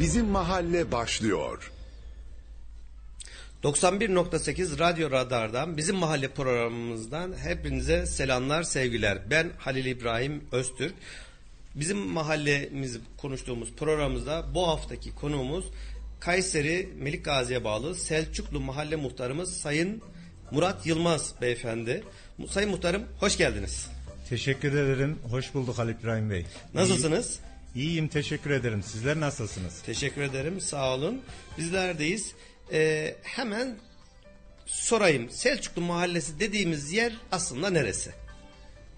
Bizim Mahalle başlıyor. 91.8 Radyo Radar'dan bizim mahalle programımızdan hepinize selamlar sevgiler. Ben Halil İbrahim Öztürk. Bizim mahallemiz konuştuğumuz programımızda bu haftaki konuğumuz Kayseri Melik Gazi'ye bağlı Selçuklu Mahalle Muhtarımız Sayın Murat Yılmaz Beyefendi. Sayın Muhtarım hoş geldiniz. Teşekkür ederim. Hoş bulduk Halil İbrahim Bey. Nasılsınız? İyi, iyiyim teşekkür ederim. Sizler nasılsınız? Teşekkür ederim sağ olun. Bizlerdeyiz. Ee, hemen sorayım. Selçuklu Mahallesi dediğimiz yer aslında neresi?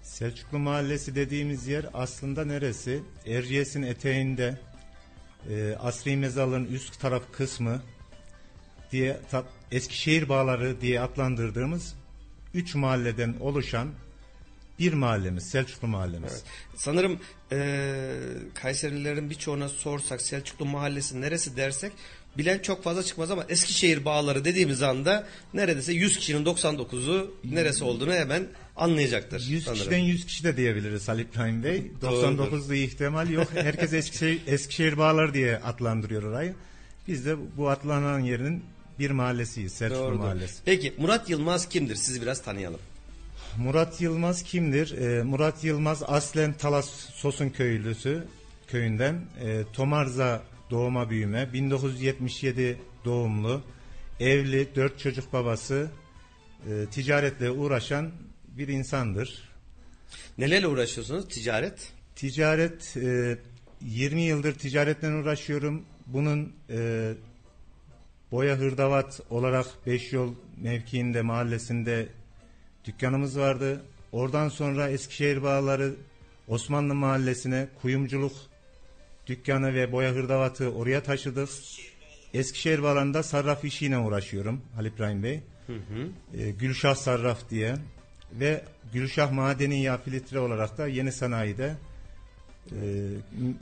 Selçuklu Mahallesi dediğimiz yer aslında neresi? Erciyes'in eteğinde e, Asri Mezarlığın üst taraf kısmı diye Eskişehir Bağları diye adlandırdığımız üç mahalleden oluşan bir mahallemiz Selçuklu Mahallemiz. Evet. Sanırım e, Kayserililerin birçoğuna sorsak Selçuklu Mahallesi neresi dersek bilen çok fazla çıkmaz ama Eskişehir bağları dediğimiz anda neredeyse 100 kişinin 99'u neresi olduğunu hemen anlayacaktır. 100 sanırım. kişiden 100 kişi de diyebiliriz Ali İbrahim Bey. Doğrudur. 99'da ihtimal yok. Herkes Eskişehir, Eskişehir Bağlar diye adlandırıyor orayı. Biz de bu adlanan yerin bir mahallesiyiz. Selçuklu Doğrudur. Mahallesi. Peki Murat Yılmaz kimdir? Sizi biraz tanıyalım. Murat Yılmaz kimdir? Ee, Murat Yılmaz aslen Talas Sosun köylüsü köyünden. Ee, Tomarza doğuma büyüme. 1977 doğumlu. Evli, dört çocuk babası. e, ticaretle uğraşan bir insandır. Nelerle uğraşıyorsunuz? Ticaret? Ticaret e, 20 yıldır ticaretle uğraşıyorum. Bunun e, boya hırdavat olarak Beş Yol mevkiinde mahallesinde dükkanımız vardı. Oradan sonra Eskişehir Bağları Osmanlı Mahallesi'ne kuyumculuk dükkanı ve boya hırdavatı oraya taşıdık. Eskişehir Bağları'nda sarraf işiyle uğraşıyorum Halil İbrahim Bey. E, Gülşah Sarraf diye ve Gülşah Madeni Yağ Filtre olarak da yeni sanayide e,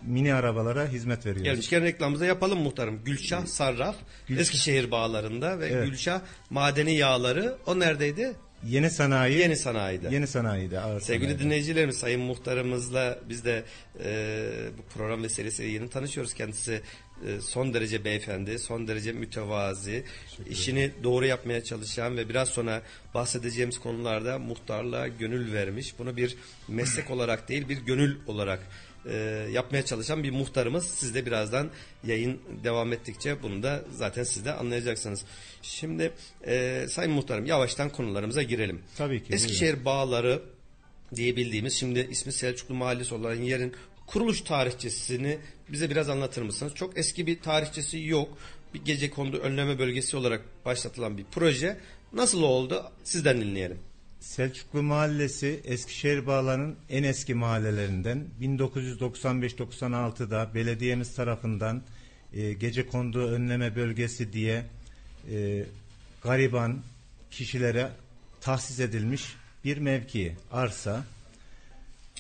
mini arabalara hizmet veriyoruz. Gelmişken reklamımızı yapalım muhtarım. Gülşah Sarraf Gülşah- Eskişehir bağlarında ve Evet. Gülşah Madeni Yağları o neredeydi? Yeni sanayi Yeni sanayide. Yeni sanayide ağır Sevgili sanayide. dinleyicilerimiz, Sayın Muhtarımızla biz de e, bu program vesilesiyle yeni tanışıyoruz. Kendisi e, son derece beyefendi, son derece mütevazi, işini doğru yapmaya çalışan ve biraz sonra bahsedeceğimiz konularda muhtarlığa gönül vermiş. Bunu bir meslek olarak değil, bir gönül olarak e, yapmaya çalışan bir muhtarımız. Siz de birazdan yayın devam ettikçe bunu da zaten siz de anlayacaksınız. Şimdi e, Sayın Muhtarım yavaştan konularımıza girelim. Tabii ki, buyurun. Eskişehir bağları diye bildiğimiz şimdi ismi Selçuklu Mahallesi olan yerin kuruluş tarihçesini bize biraz anlatır mısınız? Çok eski bir tarihçesi yok. Bir gece kondu önleme bölgesi olarak başlatılan bir proje. Nasıl oldu? Sizden dinleyelim. Selçuklu Mahallesi Eskişehir Bağları'nın en eski mahallelerinden 1995-96'da belediyemiz tarafından e, gece kondu önleme bölgesi diye e, gariban kişilere tahsis edilmiş bir mevki, arsa.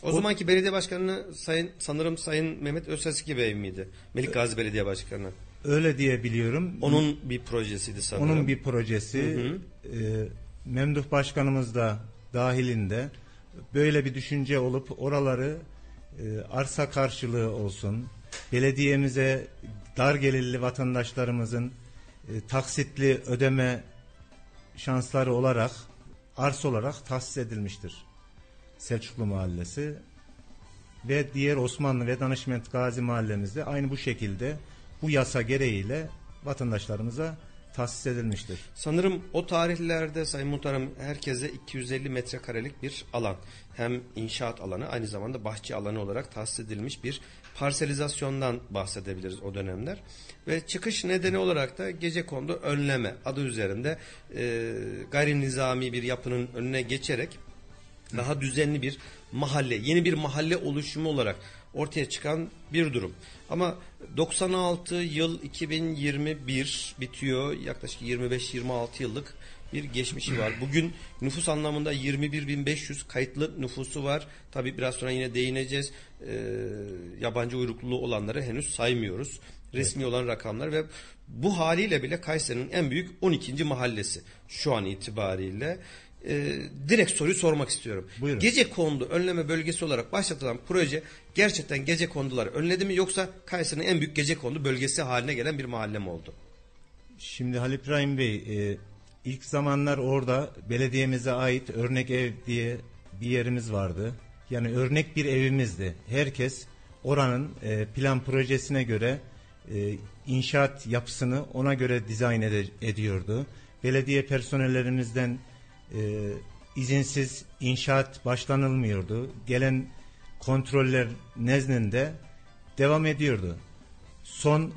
O, zamanki belediye başkanı sayın sanırım Sayın Mehmet Özseski Bey miydi? Melik Gazi Belediye Başkanı. Öyle diye biliyorum. Onun bir projesiydi sanırım. Onun bir projesi. E, Memduh Başkanımız da dahilinde böyle bir düşünce olup oraları e, arsa karşılığı olsun, belediyemize dar gelirli vatandaşlarımızın e, taksitli ödeme şansları olarak arsa olarak tahsis edilmiştir. Selçuklu Mahallesi ve diğer Osmanlı ve Danışment Gazi mahallemizde aynı bu şekilde bu yasa gereğiyle vatandaşlarımıza tahsis edilmiştir. Sanırım o tarihlerde Sayın Muhtarım herkese 250 metrekarelik bir alan. Hem inşaat alanı aynı zamanda bahçe alanı olarak tahsis edilmiş bir parselizasyondan bahsedebiliriz o dönemler. Ve çıkış nedeni olarak da gece kondu önleme adı üzerinde e, gayri nizami bir yapının önüne geçerek daha düzenli bir mahalle, yeni bir mahalle oluşumu olarak ortaya çıkan bir durum. Ama 96 yıl 2021 bitiyor. Yaklaşık 25-26 yıllık bir geçmişi var. Bugün nüfus anlamında 21.500 kayıtlı nüfusu var. Tabi biraz sonra yine değineceğiz. Ee, yabancı uyruklu olanları henüz saymıyoruz. Resmi olan rakamlar ve bu haliyle bile Kayseri'nin en büyük 12. mahallesi şu an itibariyle. E, direkt soruyu sormak istiyorum. Buyurun. Gece kondu önleme bölgesi olarak başlatılan proje gerçekten gece konduları önledi mi yoksa Kayseri'nin en büyük gece kondu bölgesi haline gelen bir mahalle mi oldu? Şimdi Halil İbrahim Bey e, ilk zamanlar orada belediyemize ait örnek ev diye bir yerimiz vardı. Yani örnek bir evimizdi. Herkes oranın e, plan projesine göre e, inşaat yapısını ona göre dizayn ede- ediyordu. Belediye personellerimizden e, izinsiz inşaat başlanılmıyordu. Gelen kontroller nezdinde devam ediyordu. Son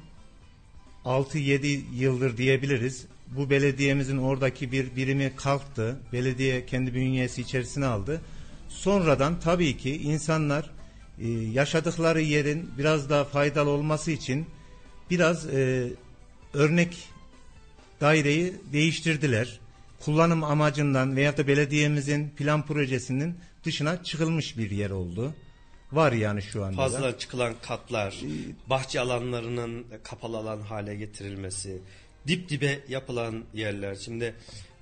6-7 yıldır diyebiliriz. Bu belediyemizin oradaki bir birimi kalktı. Belediye kendi bünyesi içerisine aldı. Sonradan tabii ki insanlar e, yaşadıkları yerin biraz daha faydalı olması için biraz e, örnek daireyi değiştirdiler. Kullanım amacından veya da belediyemizin plan projesinin dışına çıkılmış bir yer oldu. Var yani şu anda. da. Fazla çıkılan katlar, bahçe alanlarının kapalı alan hale getirilmesi, dip dibe yapılan yerler. Şimdi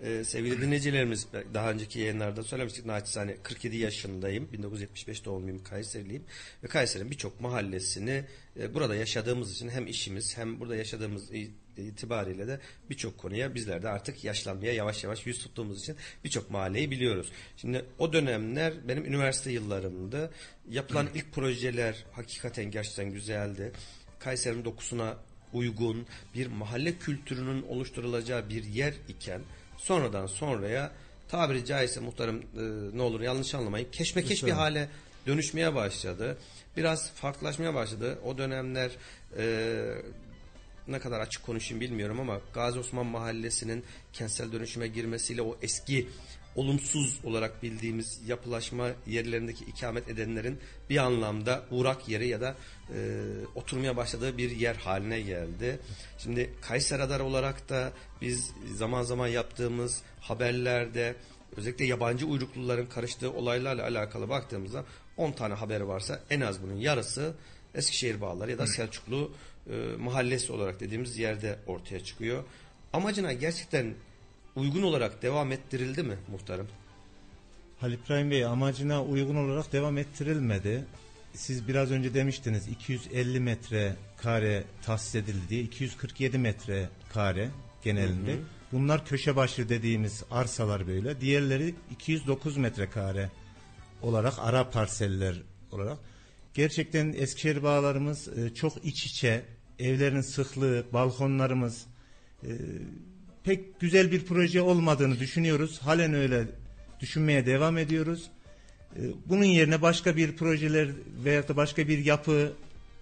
e, sevgili dinleyicilerimiz daha önceki yayınlarda söylemiştik naçizane 47 yaşındayım. 1975 doğumluyum Kayseriliyim. Ve Kayseri'nin birçok mahallesini e, burada yaşadığımız için hem işimiz hem burada yaşadığımız itibariyle de birçok konuya bizler de artık yaşlanmaya yavaş yavaş yüz tuttuğumuz için birçok mahalleyi biliyoruz. Şimdi o dönemler benim üniversite yıllarımdı. Yapılan ilk projeler hakikaten gerçekten güzeldi. Kayseri'nin dokusuna uygun bir mahalle kültürünün oluşturulacağı bir yer iken sonradan sonraya tabiri caizse muhtarım e, ne olur yanlış anlamayın keşmekeş bir hale dönüşmeye başladı. Biraz farklılaşmaya başladı. O dönemler e, ne kadar açık konuşayım bilmiyorum ama Gazi Osman Mahallesi'nin kentsel dönüşüme girmesiyle o eski olumsuz olarak bildiğimiz yapılaşma yerlerindeki ikamet edenlerin bir anlamda uğrak yeri ya da e, oturmaya başladığı bir yer haline geldi. Şimdi Kayseri Radar olarak da biz zaman zaman yaptığımız haberlerde özellikle yabancı uyrukluların karıştığı olaylarla alakalı baktığımızda 10 tane haber varsa en az bunun yarısı Eskişehir Bağları ya da Selçuklu e, mahallesi olarak dediğimiz yerde ortaya çıkıyor. Amacına gerçekten uygun olarak devam ettirildi mi muhtarım? Halil İbrahim Bey amacına uygun olarak devam ettirilmedi. Siz biraz önce demiştiniz 250 metre kare tahsis edildi diye 247 metre kare genelinde. Bunlar köşe başı dediğimiz arsalar böyle. Diğerleri 209 metrekare olarak ara parseller olarak. Gerçekten Eskişehir bağlarımız e, çok iç içe. Evlerin sıklığı, balkonlarımız e, pek güzel bir proje olmadığını düşünüyoruz. Halen öyle düşünmeye devam ediyoruz. E, Bunun yerine başka bir projeler veya da başka bir yapı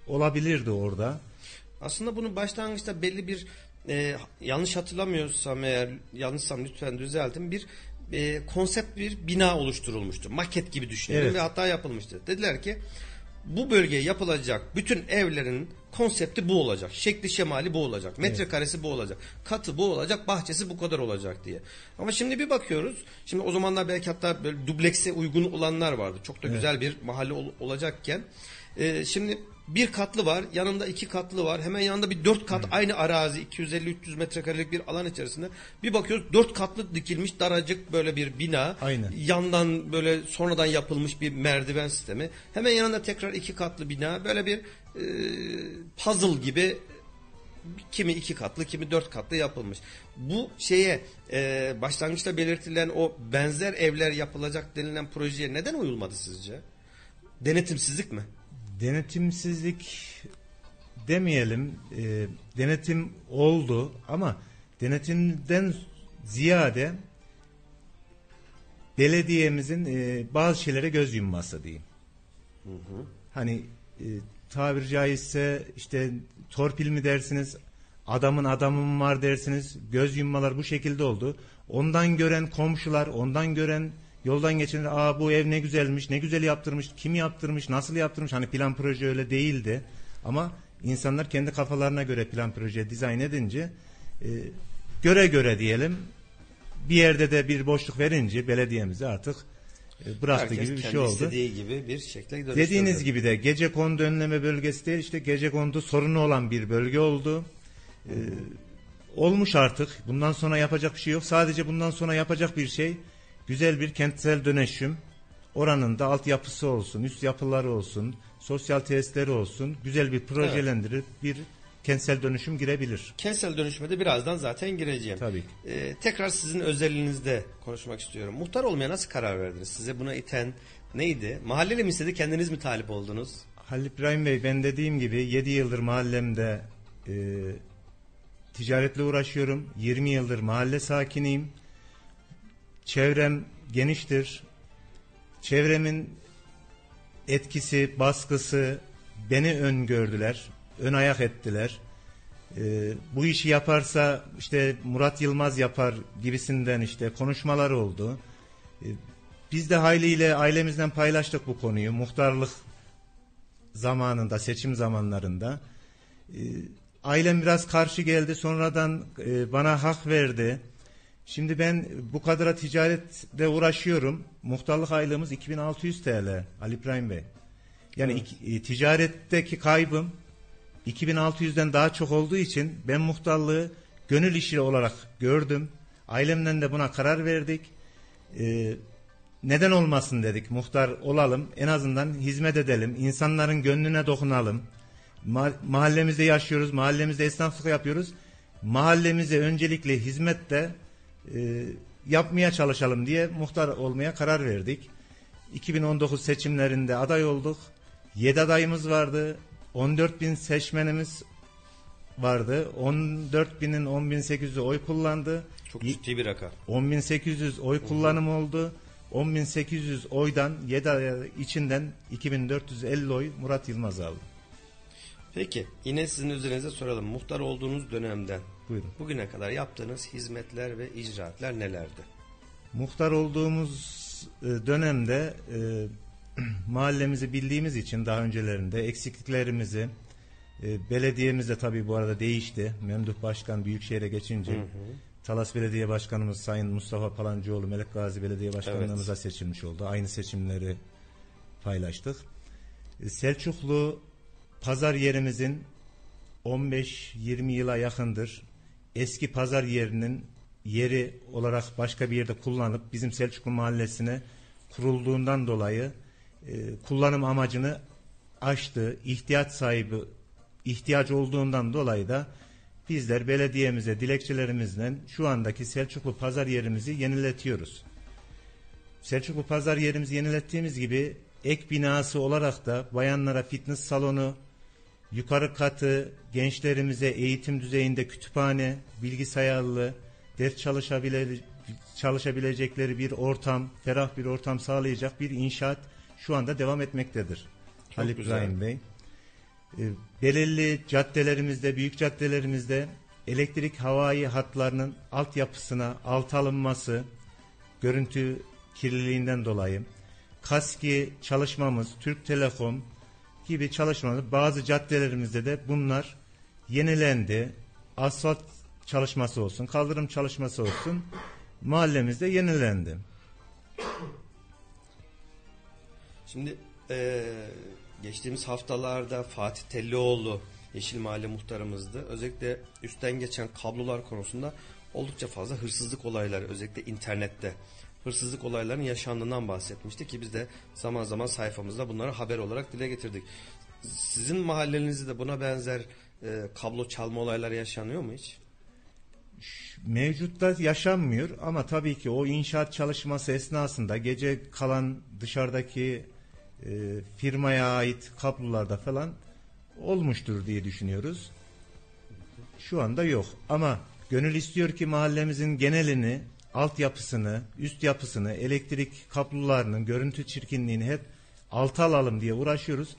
olabilirdi orada. Aslında bunu başlangıçta belli bir e, yanlış hatırlamıyorsam eğer yanlışsam lütfen düzeltin bir e, konsept bir bina oluşturulmuştu. Maket gibi düşünelim Evet. ve hatta yapılmıştı. Dediler ki bu bölgeye yapılacak bütün evlerin konsepti bu olacak. Şekli şemali bu olacak. Metrekaresi bu olacak. Katı bu olacak. Bahçesi bu kadar olacak diye. Ama şimdi bir bakıyoruz. Şimdi o zamanlar belki hatta böyle dublekse uygun olanlar vardı. Çok da güzel bir mahalle ol- olacakken. e, şimdi bir katlı var. Yanında iki katlı var. Hemen yanında bir dört kat aynı arazi 250-300 metrekarelik bir alan içerisinde. Bir bakıyoruz dört katlı dikilmiş daracık böyle bir bina. Aynen. Yandan böyle sonradan yapılmış bir merdiven sistemi. Hemen yanında tekrar iki katlı bina. Böyle bir e, puzzle gibi kimi iki katlı kimi dört katlı yapılmış. Bu şeye e, başlangıçta belirtilen o benzer evler yapılacak denilen projeye neden uyulmadı sizce? Denetimsizlik mi? Denetimsizlik demeyelim. e, denetim oldu ama denetimden ziyade belediyemizin e, bazı şeylere göz yumması diyeyim. Hani e, tabiri caizse işte torpil mi dersiniz, adamın adamı mı var dersiniz, göz yummalar bu şekilde oldu. Ondan gören komşular, ondan gören yoldan geçenler, aa bu ev ne güzelmiş, ne güzel yaptırmış, kim yaptırmış, nasıl yaptırmış, hani plan proje öyle değildi. Ama insanlar kendi kafalarına göre plan proje dizayn edince e, göre göre diyelim bir yerde de bir boşluk verince belediyemize artık e, bıraktı Herkes gibi bir şey oldu. istediği gibi bir şekle dönüştürdü. Dediğiniz gibi de gece kondu önleme bölgesi değil işte gece kondu sorunu olan bir bölge oldu. Ee, olmuş artık. Bundan sonra yapacak bir şey yok. Sadece bundan sonra yapacak bir şey güzel bir kentsel dönüşüm oranın da altyapısı olsun, üst yapıları olsun, sosyal tesisleri olsun güzel bir projelendirip bir kentsel dönüşüm girebilir. Kentsel dönüşüme de birazdan zaten gireceğim. Tabii ki. Ee, tekrar sizin özelinizde konuşmak istiyorum. Muhtar olmaya nasıl karar verdiniz? Size buna iten neydi? Mahalleli mi istedi, kendiniz mi talip oldunuz? Halil İbrahim Bey ben dediğim gibi 7 yıldır mahallemde e, ticaretle uğraşıyorum. 20 yıldır mahalle sakiniyim. Çevrem geniştir. Çevremin etkisi, baskısı beni öngördüler. Ön ayak ettiler. E, bu işi yaparsa işte Murat Yılmaz yapar gibisinden işte konuşmalar oldu. E, biz de hayliyle ailemizden paylaştık bu konuyu. Muhtarlık zamanında, seçim zamanlarında. E, ailem biraz karşı geldi. Sonradan e, bana hak verdi. Şimdi ben bu kadara ticaretle uğraşıyorum. Muhtarlık aylığımız 2600 TL Ali İbrahim Bey. Yani iki- e, ticaretteki kaybım 2600'den daha çok olduğu için ben muhtarlığı gönül işi olarak gördüm. Ailemden de buna karar verdik. E, neden olmasın dedik muhtar olalım en azından hizmet edelim insanların gönlüne dokunalım Ma- mahallemizde yaşıyoruz mahallemizde esnaflık yapıyoruz mahallemize öncelikle hizmetle e, yapmaya çalışalım diye muhtar olmaya karar verdik 2019 seçimlerinde aday olduk 7 adayımız vardı 14 bin seçmenimiz vardı 14 binin 10 bin 800'ü oy kullandı Çok ciddi bir rakam. 10.800 oy kullanımı oldu. 10.800 oydan 7 ay içinden 2450 oy Murat Yılmaz aldı. Peki yine sizin üzerinize soralım. Muhtar olduğunuz dönemden Buyurun. bugüne kadar yaptığınız hizmetler ve icraatler nelerdi? Muhtar olduğumuz e, dönemde e, mahallemizi bildiğimiz için daha öncelerinde eksikliklerimizi e, belediyemiz de tabii bu arada değişti. Memduh Başkan Büyükşehir'e geçince Talas Belediye Başkanımız Sayın Mustafa Palancıoğlu Melek Gazi Belediye Başkanlığımıza seçilmiş oldu. Aynı seçimleri paylaştık. E, Selçuklu pazar yerimizin 15-20 yıla yakındır eski pazar yerinin yeri olarak başka bir yerde kullanıp bizim Selçuklu Mahallesi'ne kurulduğundan dolayı e, kullanım amacını aştı. ihtiyaç sahibi ihtiyaç olduğundan dolayı da bizler belediyemize dilekçelerimizle şu andaki Selçuklu pazar yerimizi yeniletiyoruz. Selçuklu pazar yerimizi yenilettiğimiz gibi ek binası olarak da bayanlara fitness salonu, yukarı katı gençlerimize eğitim düzeyinde kütüphane, bilgisayarlı, ders çalışabile, çalışabilecekleri bir ortam, ferah bir ortam sağlayacak bir inşaat şu anda devam etmektedir. Halil güzel. İbrahim Bey. E, belirli caddelerimizde, büyük caddelerimizde elektrik havai hatlarının altyapısına alt alınması, görüntü kirliliğinden dolayı, KASKİ çalışmamız, Türk Telekom gibi çalışmalar, bazı caddelerimizde de bunlar yenilendi. Asfalt çalışması olsun, kaldırım çalışması olsun, mahallemizde yenilendi. Şimdi eee, geçtiğimiz haftalarda Fatih Tellioğlu Yeşil Mahalle muhtarımızdı. Özellikle üstten geçen kablolar konusunda oldukça fazla hırsızlık olayları özellikle internette hırsızlık olaylarının yaşandığından bahsetmişti ki biz de zaman zaman sayfamızda bunları haber olarak dile getirdik. Sizin mahallenizde de buna benzer eee, kablo çalma olayları yaşanıyor mu hiç? Mevcutta yaşanmıyor ama tabii ki o inşaat çalışması esnasında gece kalan dışarıdaki e, firmaya ait kablolarda falan olmuştur diye düşünüyoruz. Şu anda yok ama gönül istiyor ki mahallemizin genelini, altyapısını, üst yapısını, elektrik kablolarının görüntü çirkinliğini hep alta alalım diye uğraşıyoruz.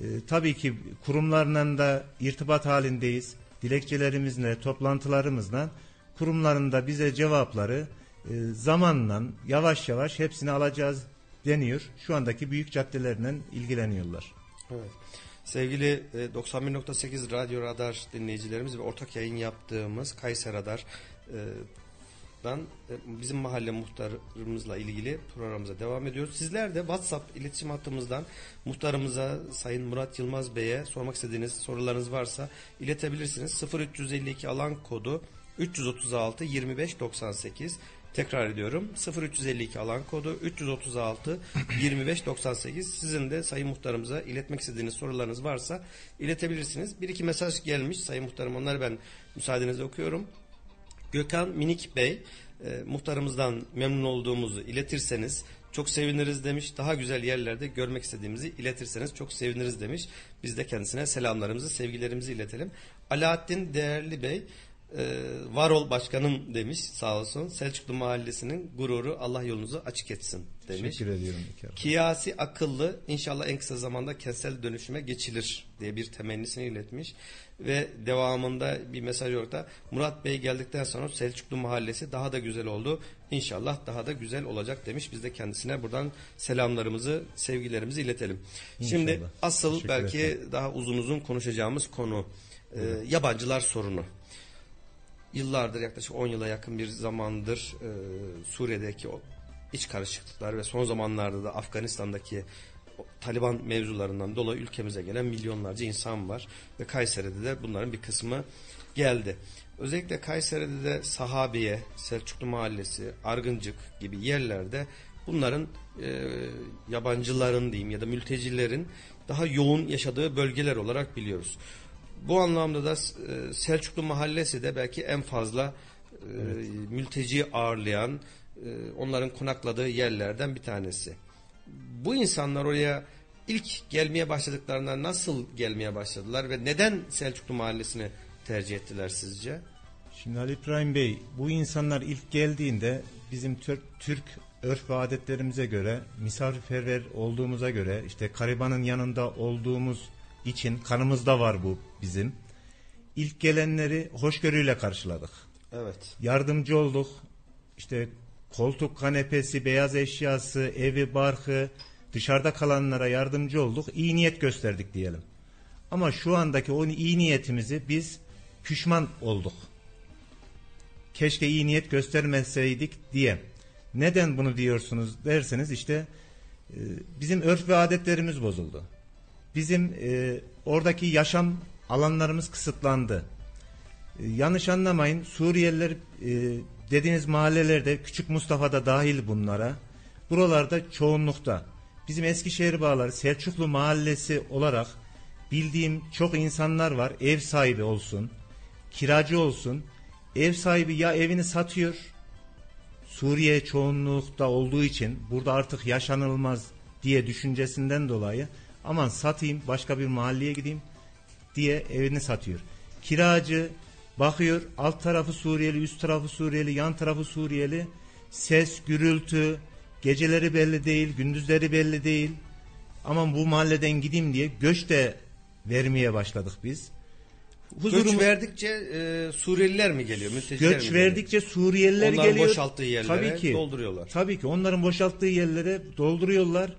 E, tabii ki kurumlarla da irtibat halindeyiz. Dilekçelerimizle, toplantılarımızla kurumların da bize cevapları e, zamanla yavaş yavaş hepsini alacağız deniyor. Şu andaki büyük caddelerle ilgileniyorlar. Evet. Sevgili e, 91.8 Radyo Radar dinleyicilerimiz ve ortak yayın yaptığımız Kayser Radar dan e, bizim mahalle muhtarımızla ilgili programımıza devam ediyoruz. Sizler de WhatsApp iletişim hattımızdan muhtarımıza Sayın Murat Yılmaz Bey'e sormak istediğiniz sorularınız varsa iletebilirsiniz. 0352 alan kodu 336 25 98 Tekrar ediyorum 0352 alan kodu 336 25 98 sizin de Sayın Muhtarımıza iletmek istediğiniz sorularınız varsa iletebilirsiniz. Bir iki mesaj gelmiş Sayın Muhtarım onları ben müsaadenizle okuyorum. Gökhan Minik Bey e, muhtarımızdan memnun olduğumuzu iletirseniz çok seviniriz demiş. Daha güzel yerlerde görmek istediğimizi iletirseniz çok seviniriz demiş. Biz de kendisine selamlarımızı, sevgilerimizi iletelim. Alaaddin Değerli Bey e, Varol Başkanım demiş sağ olsun. Selçuklu Mahallesi'nin gururu Allah yolunuzu açık etsin demiş. Teşekkür ediyorum. Kiyasi akıllı inşallah en kısa zamanda kentsel dönüşüme geçilir diye bir temennisini iletmiş. Ve devamında bir mesaj orada. Murat Bey geldikten sonra Selçuklu Mahallesi daha da güzel oldu. İnşallah daha da güzel olacak demiş. Biz de kendisine buradan selamlarımızı, sevgilerimizi iletelim. Şimdi İnşallah. asıl Teşekkür belki ederim. daha uzun uzun konuşacağımız konu e, yabancılar sorunu. Yıllardır yaklaşık 10 yıla yakın bir zamandır e, Suriye'deki o iç karışıklıklar ve son zamanlarda da Afganistan'daki Taliban mevzularından dolayı ülkemize gelen milyonlarca insan var ve Kayseri'de de bunların bir kısmı geldi. Özellikle Kayseri'de de Sahabiye, Selçuklu Mahallesi, Argıncık gibi yerlerde bunların e, yabancıların diyeyim ya da mültecilerin daha yoğun yaşadığı bölgeler olarak biliyoruz. Bu anlamda da e, Selçuklu Mahallesi de belki en fazla e, mülteci ağırlayan, e, onların konakladığı yerlerden bir tanesi. Bu insanlar oraya ilk gelmeye başladıklarında nasıl gelmeye başladılar ve neden Selçuklu Mahallesi'ni tercih ettiler sizce? Şimdi Ali İbrahim Bey bu insanlar ilk geldiğinde bizim Türk, Türk örf ve adetlerimize göre misafirperver olduğumuza göre işte Kariban'ın yanında olduğumuz için kanımızda var bu bizim. İlk gelenleri hoşgörüyle karşıladık. Evet. Yardımcı olduk. İşte koltuk, kanepesi, beyaz eşyası, evi, barkı dışarıda kalanlara yardımcı olduk. İyi niyet gösterdik diyelim. Ama şu andaki o iyi niyetimizi biz pişman olduk. Keşke iyi niyet göstermeseydik diye. Neden bunu diyorsunuz derseniz işte e, bizim örf ve adetlerimiz bozuldu. Bizim e, oradaki yaşam alanlarımız kısıtlandı. E, yanlış anlamayın Suriyeliler dediğiniz mahallelerde Küçük Mustafa'da dahil bunlara. Buralarda çoğunlukta. Bizim Eskişehir bağları Selçuklu mahallesi olarak bildiğim çok insanlar var. Ev sahibi olsun, kiracı olsun. Ev sahibi ya evini satıyor. Suriye çoğunlukta olduğu için burada artık yaşanılmaz diye düşüncesinden dolayı aman satayım başka bir mahalleye gideyim diye evini satıyor. Kiracı bakıyor alt tarafı Suriyeli, üst tarafı Suriyeli, yan tarafı Suriyeli. Ses, gürültü, geceleri belli değil, gündüzleri belli değil. Aman bu mahalleden gideyim diye göç de vermeye başladık biz. Göç Huzurumu- verdikçe e, Suriyeliler mi geliyor? Mülteciler mi göç geliyor? verdikçe Suriyeliler Onların geliyor. boşalttığı yerlere Tabii ki. dolduruyorlar. Tabii ki onların boşalttığı yerlere dolduruyorlar.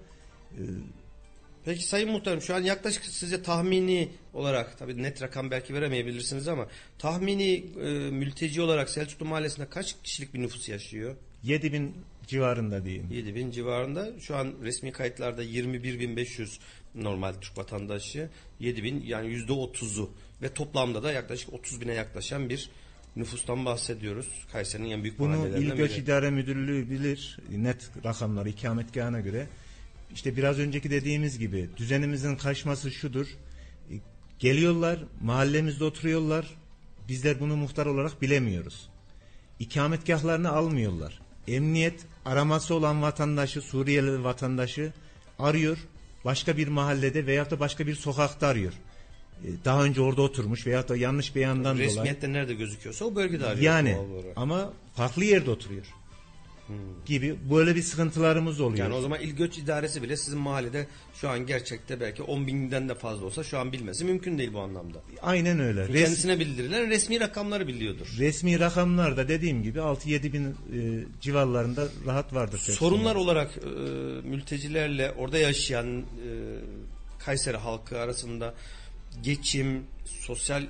Peki Sayın Muhtarım şu an yaklaşık sizce tahmini olarak tabii net rakam belki veremeyebilirsiniz ama tahmini e, mülteci olarak Selçuklu Mahallesi'nde kaç kişilik bir nüfus yaşıyor? 7000 civarında diyeyim. 7 bin civarında. Şu an resmi kayıtlarda 21.500 normal Türk vatandaşı. 7 bin yani yüzde otuzu ve toplamda da yaklaşık 30 bine yaklaşan bir nüfustan bahsediyoruz. Kayseri'nin en büyük Bunu İl Göç biri. İdare Müdürlüğü bilir net rakamları ikametgahına göre. İşte biraz önceki dediğimiz gibi düzenimizin kaçması şudur. E, Geliyorlar mahallemizde oturuyorlar. Bizler bunu muhtar olarak bilemiyoruz. İkametgahlarını almıyorlar. Emniyet araması olan vatandaşı Suriyeli vatandaşı arıyor. Başka bir mahallede veyahut da başka bir sokakta arıyor. E, Daha önce orada oturmuş veyahut da yanlış beyandan dolayı. Resmiyette nerede gözüküyorsa o bölgede arıyor. Yani ama farklı yerde oturuyor. Gibi böyle bir sıkıntılarımız oluyor. Yani o zaman İl Göç İdaresi bile sizin mahallede şu an gerçekte belki 10 binden de fazla olsa şu an bilmesi mümkün değil bu anlamda. Aynen öyle. Res- Kendisine bildirilen resmi rakamları biliyordur. resmi rakamlarda dediğim gibi 6-7 bin e, civarlarında rahat vardır. Sorunlar olarak e, mültecilerle orada yaşayan e, Kayseri halkı arasında geçim, sosyal e,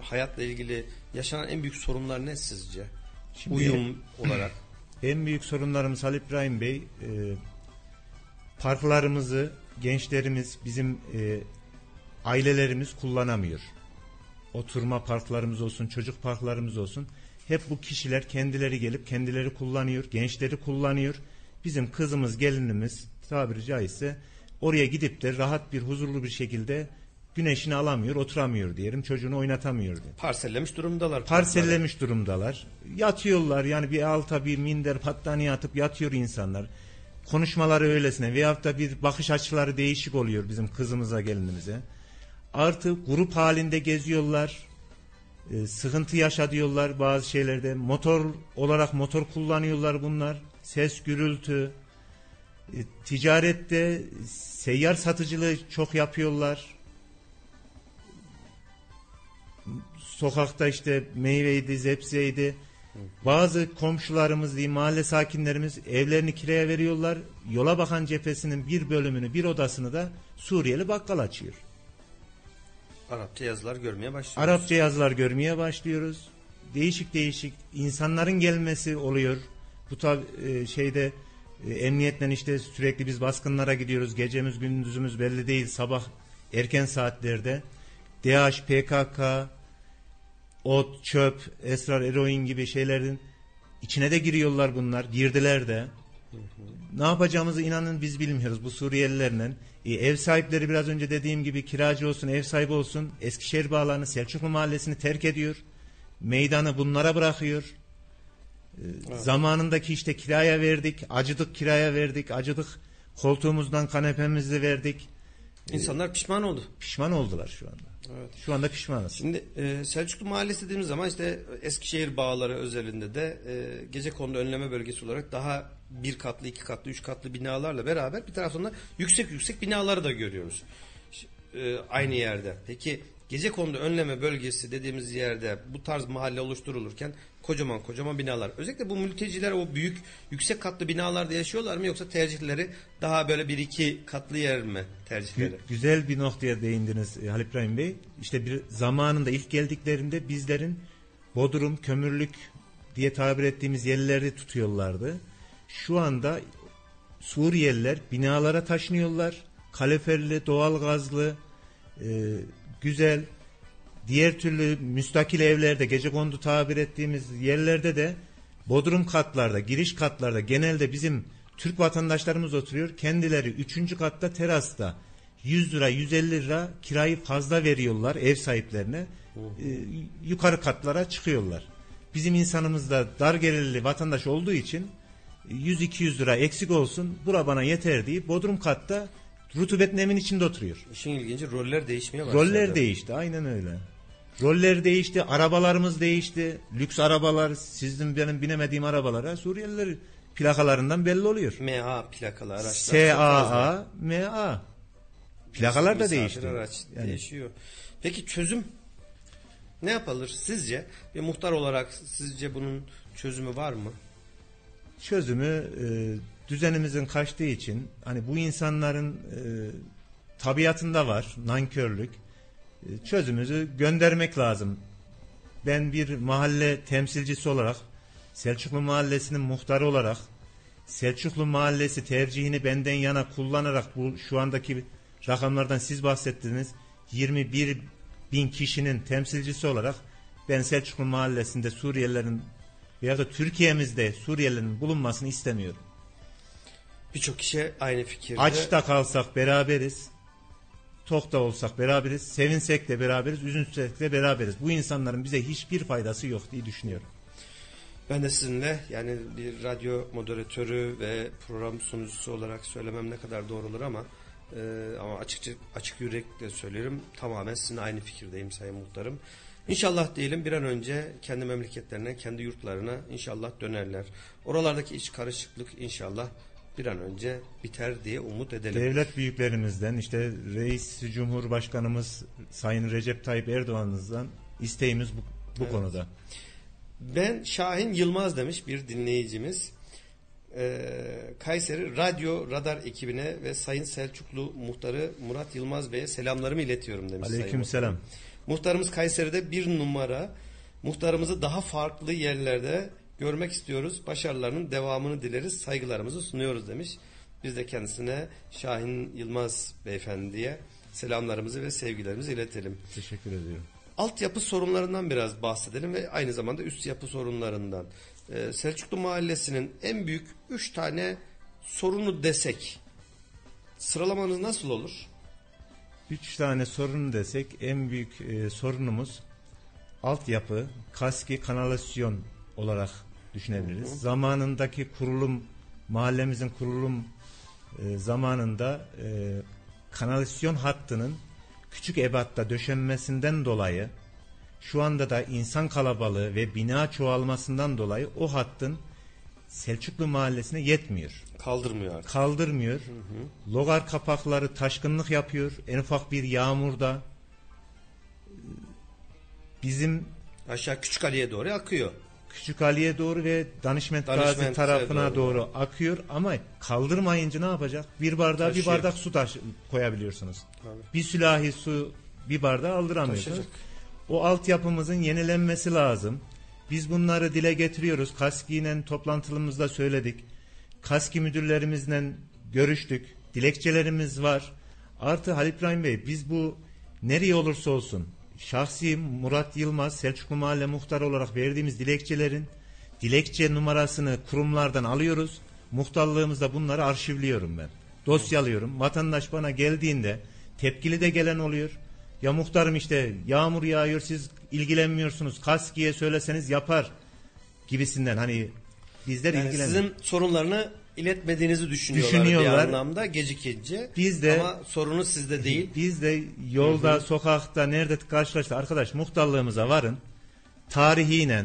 hayatla ilgili yaşanan en büyük sorunlar ne sizce? Şimdi- Uyum olarak. En büyük sorunlarımız Halil İbrahim Bey e, parklarımızı gençlerimiz bizim e, ailelerimiz kullanamıyor. Oturma parklarımız olsun, çocuk parklarımız olsun. hep bu kişiler kendileri gelip kendileri kullanıyor, gençleri kullanıyor. Bizim kızımız, gelinimiz tabiri caizse oraya gidip de rahat bir, huzurlu bir şekilde güneşini alamıyor, oturamıyor diyelim. Çocuğunu oynatamıyor diye. Parsellemiş durumdalar. Parsellemiş durumdalar. Yatıyorlar yani bir alta bir minder battaniye atıp yatıyor insanlar. Konuşmaları öylesine veyahut da bir bakış açıları değişik oluyor bizim kızımıza gelinimize. Artı grup halinde geziyorlar. Ee, sıkıntı yaşadıyorlar bazı şeylerde. Motor olarak motor kullanıyorlar bunlar. Ses, gürültü. E, ticarette seyyar satıcılığı çok yapıyorlar. Sokakta işte meyveydi, zepseydi. Bazı komşularımız diyeyim, mahalle sakinlerimiz evlerini kiraya veriyorlar. Yola bakan cephesinin bir bölümünü, bir odasını da Suriyeli bakkal açıyor. Arapça yazılar görmeye başlıyoruz. Arapça yazılar görmeye başlıyoruz. Değişik değişik insanların gelmesi oluyor. Bu tabi e, şeyde e, emniyetten işte sürekli biz baskınlara gidiyoruz. Gecemiz gündüzümüz belli değil. Sabah erken saatlerde DH, PKK, ot, çöp, esrar, eroin gibi şeylerin içine de giriyorlar bunlar. Girdiler de. Ne yapacağımızı inanın biz bilmiyoruz bu Suriyelilerle. E, ev sahipleri biraz önce dediğim gibi kiracı olsun, ev sahibi olsun. Eskişehir bağlarını, Selçuklu mahallesini terk ediyor. Meydanı bunlara bırakıyor. E, Zamanındaki işte kiraya verdik, acıdık kiraya verdik, acıdık koltuğumuzdan kanepemizi verdik. İnsanlar pişman oldu. Pişman oldular şu anda. Evet. Şu anda pişmanız. Şimdi e, Selçuklu Mahallesi dediğimiz zaman işte Eskişehir bağları özelinde de e, gece kondu önleme bölgesi olarak daha bir katlı, iki katlı, üç katlı binalarla beraber bir taraftan da yüksek yüksek binaları da görüyoruz. E, aynı yerde. Peki gece kondu önleme bölgesi dediğimiz yerde bu tarz mahalle oluşturulurken kocaman kocaman binalar. Özellikle bu mülteciler o büyük yüksek katlı binalarda yaşıyorlar mı yoksa tercihleri daha böyle bir iki katlı yer mi tercihleri? Gü- Güzel bir noktaya değindiniz e, Halil İbrahim Bey. İşte bir zamanında ilk geldiklerinde bizlerin Bodrum, kömürlük diye tabir ettiğimiz yerleri tutuyorlardı. Şu anda Suriyeliler binalara taşınıyorlar. Kaleferli, doğalgazlı, e, güzel, diğer türlü müstakil evlerde, gece kondu tabir ettiğimiz yerlerde de bodrum katlarda, giriş katlarda genelde bizim Türk vatandaşlarımız oturuyor. Kendileri üçüncü katta terasta 100 lira 150 lira kirayı fazla veriyorlar ev sahiplerine. Ee, yukarı katlara çıkıyorlar. Bizim insanımız da dar gelirli vatandaş olduğu için 100-200 lira eksik olsun bura bana yeter deyip bodrum katta rutubet nemin içinde oturuyor. İşin ilginci roller değişmeye başladı. Roller değişti aynen öyle. Roller değişti, arabalarımız değişti. Lüks arabalar, sizin benim binemediğim arabalara Suriyeliler plakalarından belli oluyor. MA plakalı araçlar. SAA, MA. Plakalar da Misafir değişti. Araç Yani değişiyor. Peki çözüm ne yapılır sizce? Bir muhtar olarak sizce bunun çözümü var mı? çözümü e, düzenimizin kaçtığı için hani bu insanların e, tabiatında var nankörlük. E, çözümümüzü göndermek lazım. Ben bir mahalle temsilcisi olarak Selçuklu Mahallesi'nin muhtarı olarak Selçuklu Mahallesi tercihini benden yana kullanarak bu şu andaki rakamlardan siz bahsettiniz 21 bin kişinin temsilcisi olarak ben Selçuklu Mahallesi'nde Suriyelilerin veya da Türkiye'mizde Suriyelilerin bulunmasını istemiyorum. Birçok kişi aynı fikirde. Aç da kalsak beraberiz. Tok da olsak beraberiz. Sevinsek de beraberiz. Üzünsek de beraberiz. Bu insanların bize hiçbir faydası yok diye düşünüyorum. Ben de sizinle yani bir radyo moderatörü ve program sunucusu olarak söylemem ne kadar doğru olur ama e, ama açıkça açık yürekle söylerim. Tamamen sizinle aynı fikirdeyim Sayın Muhtarım. İnşallah diyelim bir an önce kendi memleketlerine, kendi yurtlarına inşallah dönerler. Oralardaki iç karışıklık inşallah bir an önce biter diye umut edelim. Devlet büyüklerimizden işte Reis Cumhurbaşkanımız Sayın Recep Tayyip Erdoğan'ımızdan isteğimiz bu, bu konuda. Ben Şahin Yılmaz demiş bir dinleyicimiz. Ee, Kayseri Radyo Radar ekibine ve Sayın Selçuklu Muhtarı Murat Yılmaz Bey'e selamlarımı iletiyorum demiş. Sayın Aleykümselam. Muhtarım. Muhtarımız Kayseri'de bir numara. Muhtarımızı daha farklı yerlerde görmek istiyoruz. Başarılarının devamını dileriz. Saygılarımızı sunuyoruz demiş. Biz de kendisine Şahin Yılmaz beyefendiye selamlarımızı ve sevgilerimizi iletelim. Teşekkür ediyorum. altyapı sorunlarından biraz bahsedelim ve aynı zamanda üst yapı sorunlarından. Ee, Selçuklu Mahallesi'nin en büyük üç tane sorunu desek sıralamanız nasıl olur? Üç tane sorun desek en büyük e, sorunumuz altyapı, kaski, kanalizasyon olarak düşünebiliriz. Zamanındaki kurulum, mahallemizin kurulum e, zamanında e, kanalizasyon hattının küçük ebatta döşenmesinden dolayı şu anda da insan kalabalığı ve bina çoğalmasından dolayı o hattın Selçuklu mahallesine yetmiyor Kaldırmıyor artık. kaldırmıyor. Logar kapakları taşkınlık yapıyor. En ufak bir yağmurda bizim Aşağı Küçük Ali'ye doğru akıyor. Küçük Ali'ye doğru ve Danışment, Gazi tarafına doğru. doğru. akıyor ama kaldırmayınca ne yapacak? Bir bardağa bir Taşıyor. bardak su taş koyabiliyorsunuz. Tabii. Bir sülahi su bir bardağa aldıramıyorsunuz. Taşıyacak. O altyapımızın yenilenmesi lazım. Biz bunları dile getiriyoruz. Kaski'yle toplantımızda söyledik. Kaski müdürlerimizle görüştük. Dilekçelerimiz var. Artı Halil İbrahim Bey biz bu nereye olursa olsun şahsi Murat Yılmaz Selçuklu Mahalle Muhtarı olarak verdiğimiz dilekçelerin dilekçe numarasını kurumlardan alıyoruz. Muhtarlığımızda bunları arşivliyorum ben. Dosyalıyorum. Vatandaş bana geldiğinde tepkili de gelen oluyor. Ya muhtarım işte yağmur yağıyor siz ilgilenmiyorsunuz. Kaskiye söyleseniz yapar gibisinden hani bizler Yani ilgilen. sizin sorunlarını iletmediğinizi düşünüyorlar, Düşünüyorlar. bir anlamda gecikince. Biz de- Ama sorunu sizde değil. Biz de yolda, sokakta, nerede karşılaştık arkadaş muhtarlığımıza varın. Tarihiyle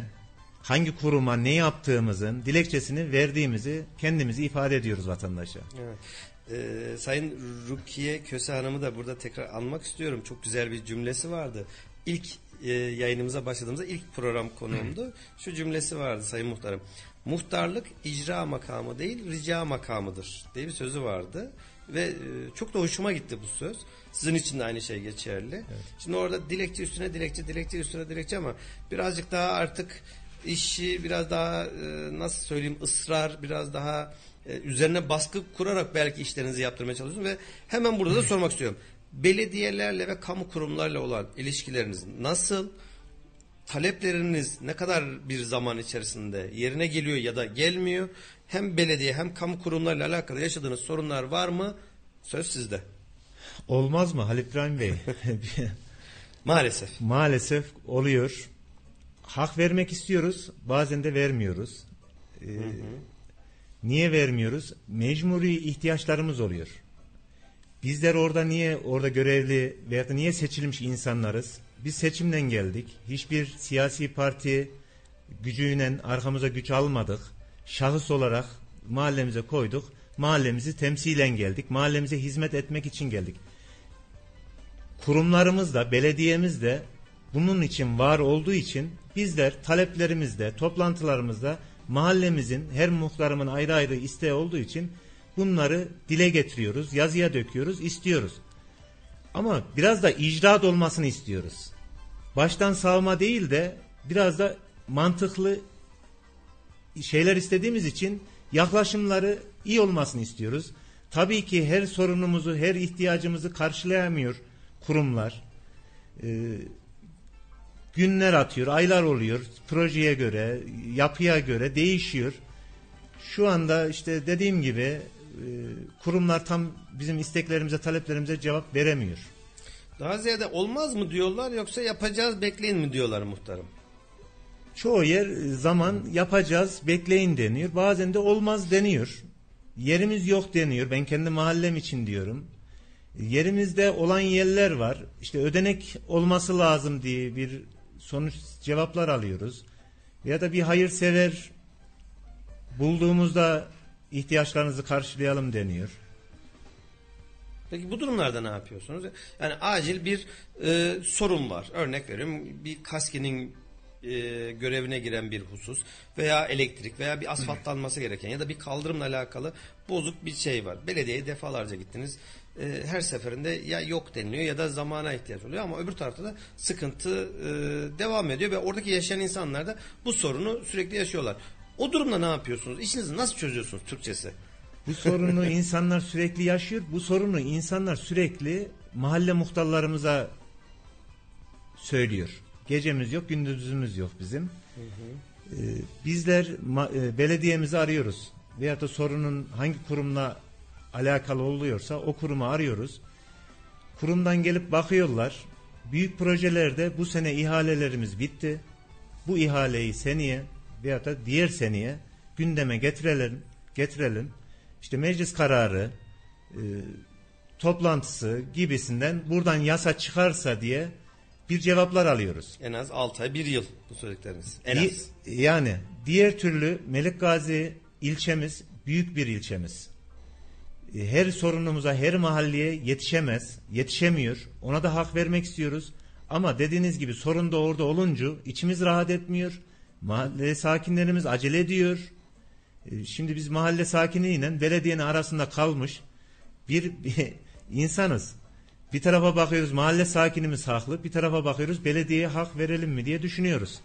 hangi kuruma ne yaptığımızın dilekçesini verdiğimizi kendimizi ifade ediyoruz vatandaşa. Evet. Ee, Sayın Rukiye Köse Hanım'ı da burada tekrar anmak istiyorum. Çok güzel bir cümlesi vardı. İlk e, yayınımıza başladığımızda ilk program konuğumdu. Şu cümlesi vardı Sayın Muhtarım. Muhtarlık icra makamı değil rica makamıdır diye bir sözü vardı. Ve e, çok da hoşuma gitti bu söz. Sizin için de aynı şey geçerli. Şimdi orada dilekçe üstüne dilekçe, dilekçe üstüne dilekçe ama birazcık daha artık işi biraz daha e, nasıl söyleyeyim ısrar, biraz daha e, üzerine baskı kurarak belki işlerinizi yaptırmaya çalışıyorsunuz ve hemen burada da sormak istiyorum. Belediyelerle ve kamu kurumlarla olan ilişkileriniz nasıl? Talepleriniz ne kadar bir zaman içerisinde yerine geliyor ya da gelmiyor? Hem belediye hem kamu kurumlarıyla alakalı yaşadığınız sorunlar var mı? Söz sizde. Olmaz mı Halil İbrahim Bey? Maalesef. Maalesef oluyor. Hak vermek istiyoruz, bazen de vermiyoruz. Ee, Niye vermiyoruz? Mecburi ihtiyaçlarımız oluyor. Bizler orada niye orada görevli veya da niye seçilmiş insanlarız? Biz seçimden geldik. Hiçbir siyasi parti gücüyle arkamıza güç almadık. Şahıs olarak mahallemize koyduk. Mahallemizi temsilen geldik. Mahallemize hizmet etmek için geldik kurumlarımız da belediyemiz de bunun için var olduğu için bizler taleplerimizde, toplantılarımızda mahallemizin her muhtarımın ayrı ayrı isteği olduğu için bunları dile getiriyoruz, yazıya döküyoruz, istiyoruz. Ama biraz da icraat olmasını istiyoruz. Baştan savma değil de biraz da mantıklı şeyler istediğimiz için yaklaşımları iyi olmasını istiyoruz. Tabii ki her sorunumuzu, her ihtiyacımızı karşılayamıyor kurumlar. Ee, günler atıyor, aylar oluyor. Projeye göre, yapıya göre değişiyor. Şu anda işte dediğim gibi e, kurumlar tam bizim isteklerimize, taleplerimize cevap veremiyor. Daha ziyade olmaz mı diyorlar yoksa yapacağız bekleyin mi diyorlar muhtarım? Çoğu yer e, zaman yapacağız, bekleyin deniyor. Bazen de olmaz deniyor. Yerimiz yok deniyor. Ben kendi mahallem için diyorum. Yerimizde olan yerler var. İşte ödenek olması lazım diye bir sonuç cevaplar alıyoruz. Ya da bir hayırsever bulduğumuzda ihtiyaçlarınızı karşılayalım deniyor. Peki bu durumlarda ne yapıyorsunuz? Yani acil bir e, sorun var. Örnek veriyorum bir kaskinin e, görevine giren bir husus veya elektrik veya bir asfaltlanması gereken ya da bir kaldırımla alakalı bozuk bir şey var. Belediyeye defalarca gittiniz. E, her seferinde ya yok deniliyor ya da zamana ihtiyaç oluyor ama öbür tarafta da sıkıntı e, devam ediyor ve oradaki yaşayan insanlar da bu sorunu sürekli yaşıyorlar. O durumda ne yapıyorsunuz? İşinizi nasıl çözüyorsunuz Türkçesi? Bu sorunu insanlar sürekli yaşıyor. Bu sorunu insanlar sürekli mahalle muhtarlarımıza söylüyor. Gecemiz yok, gündüzümüz yok bizim. Ee, bizler e, belediyemizi arıyoruz. Veyahut da sorunun hangi kurumla alakalı oluyorsa o kurumu arıyoruz. Kurumdan gelip bakıyorlar. Büyük projelerde bu sene ihalelerimiz bitti. Bu ihaleyi seneye veyahut da diğer seneye gündeme getirelim. getirelim. İşte meclis kararı, e, toplantısı gibisinden buradan yasa çıkarsa diye bir cevaplar alıyoruz. En az 6 ay 1 yıl bu söyledikleriniz. En Di- az. Yani diğer türlü Melik Gazi ilçemiz büyük bir ilçemiz. E, Her sorunumuza, her mahalleye yetişemez, yetişemiyor. Ona da hak vermek istiyoruz. Ama dediğiniz gibi sorun da orada olunca içimiz rahat etmiyor. Mahalle sakinlerimiz acele ediyor. E, Şimdi biz mahalle sakiniyle belediyenin arasında kalmış bir, bir insanız. Bir tarafa bakıyoruz mahalle sakinimiz haklı, bir tarafa bakıyoruz belediyeye hak verelim mi diye düşünüyoruz.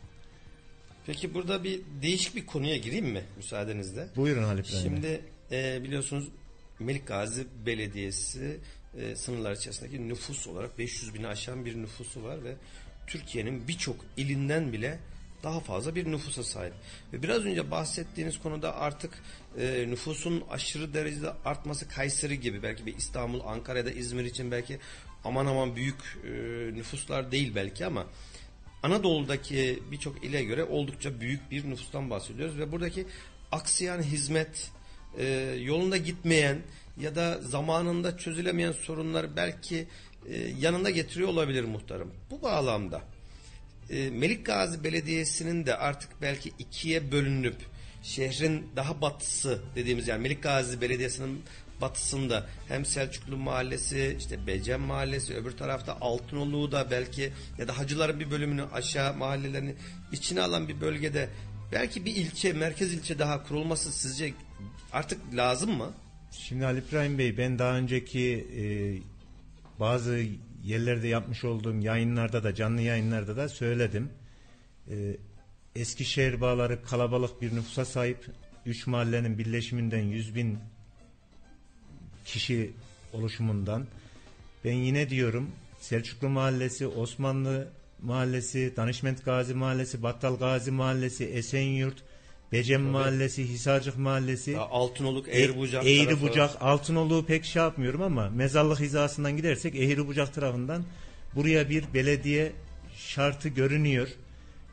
Peki burada bir değişik bir konuya gireyim mi müsaadenizle? Buyurun Halip Bey. Şimdi e, biliyorsunuz Melik Gazi Belediyesi e, sınırlar içerisindeki nüfus olarak 500 bini aşan bir nüfusu var ve Türkiye'nin birçok ilinden bile daha fazla bir nüfusa sahip. Ve biraz önce bahsettiğiniz konuda artık e, nüfusun aşırı derecede artması Kayseri gibi belki bir İstanbul, Ankara ya da İzmir için belki aman aman büyük e, nüfuslar değil belki ama Anadolu'daki birçok ile göre oldukça büyük bir nüfustan bahsediyoruz ve buradaki aksayan hizmet, e, yolunda gitmeyen ya da zamanında çözülemeyen sorunları belki e, yanında getiriyor olabilir muhtarım. Bu bağlamda e, Melik Gazi Belediyesi'nin de artık belki ikiye bölünüp şehrin daha batısı dediğimiz yani Melik Gazi Belediyesi'nin batısında hem Selçuklu Mahallesi işte Becem Mahallesi öbür tarafta Altınoluk'u da belki ya da Hacıların bir bölümünü aşağı mahallelerini içine alan bir bölgede belki bir ilçe merkez ilçe daha kurulması sizce artık lazım mı? Şimdi Ali İbrahim Bey ben daha önceki e, bazı yerlerde yapmış olduğum yayınlarda da canlı yayınlarda da söyledim. E, Eskişehir bağları kalabalık bir nüfusa sahip. Üç mahallenin birleşiminden 100 bin kişi oluşumundan. Ben yine diyorum Selçuklu Mahallesi, Osmanlı Mahallesi, Danışment Gazi Mahallesi, Battal Gazi Mahallesi, Esenyurt, Becem Mahallesi, Hisarcık Mahallesi. Ya Altınoluk, E- Eğribucak Eğri tarafı. Bucak, Altınoluk'u pek şey yapmıyorum ama mezarlık hizasından gidersek Eğri Bucak tarafından buraya bir belediye şartı görünüyor.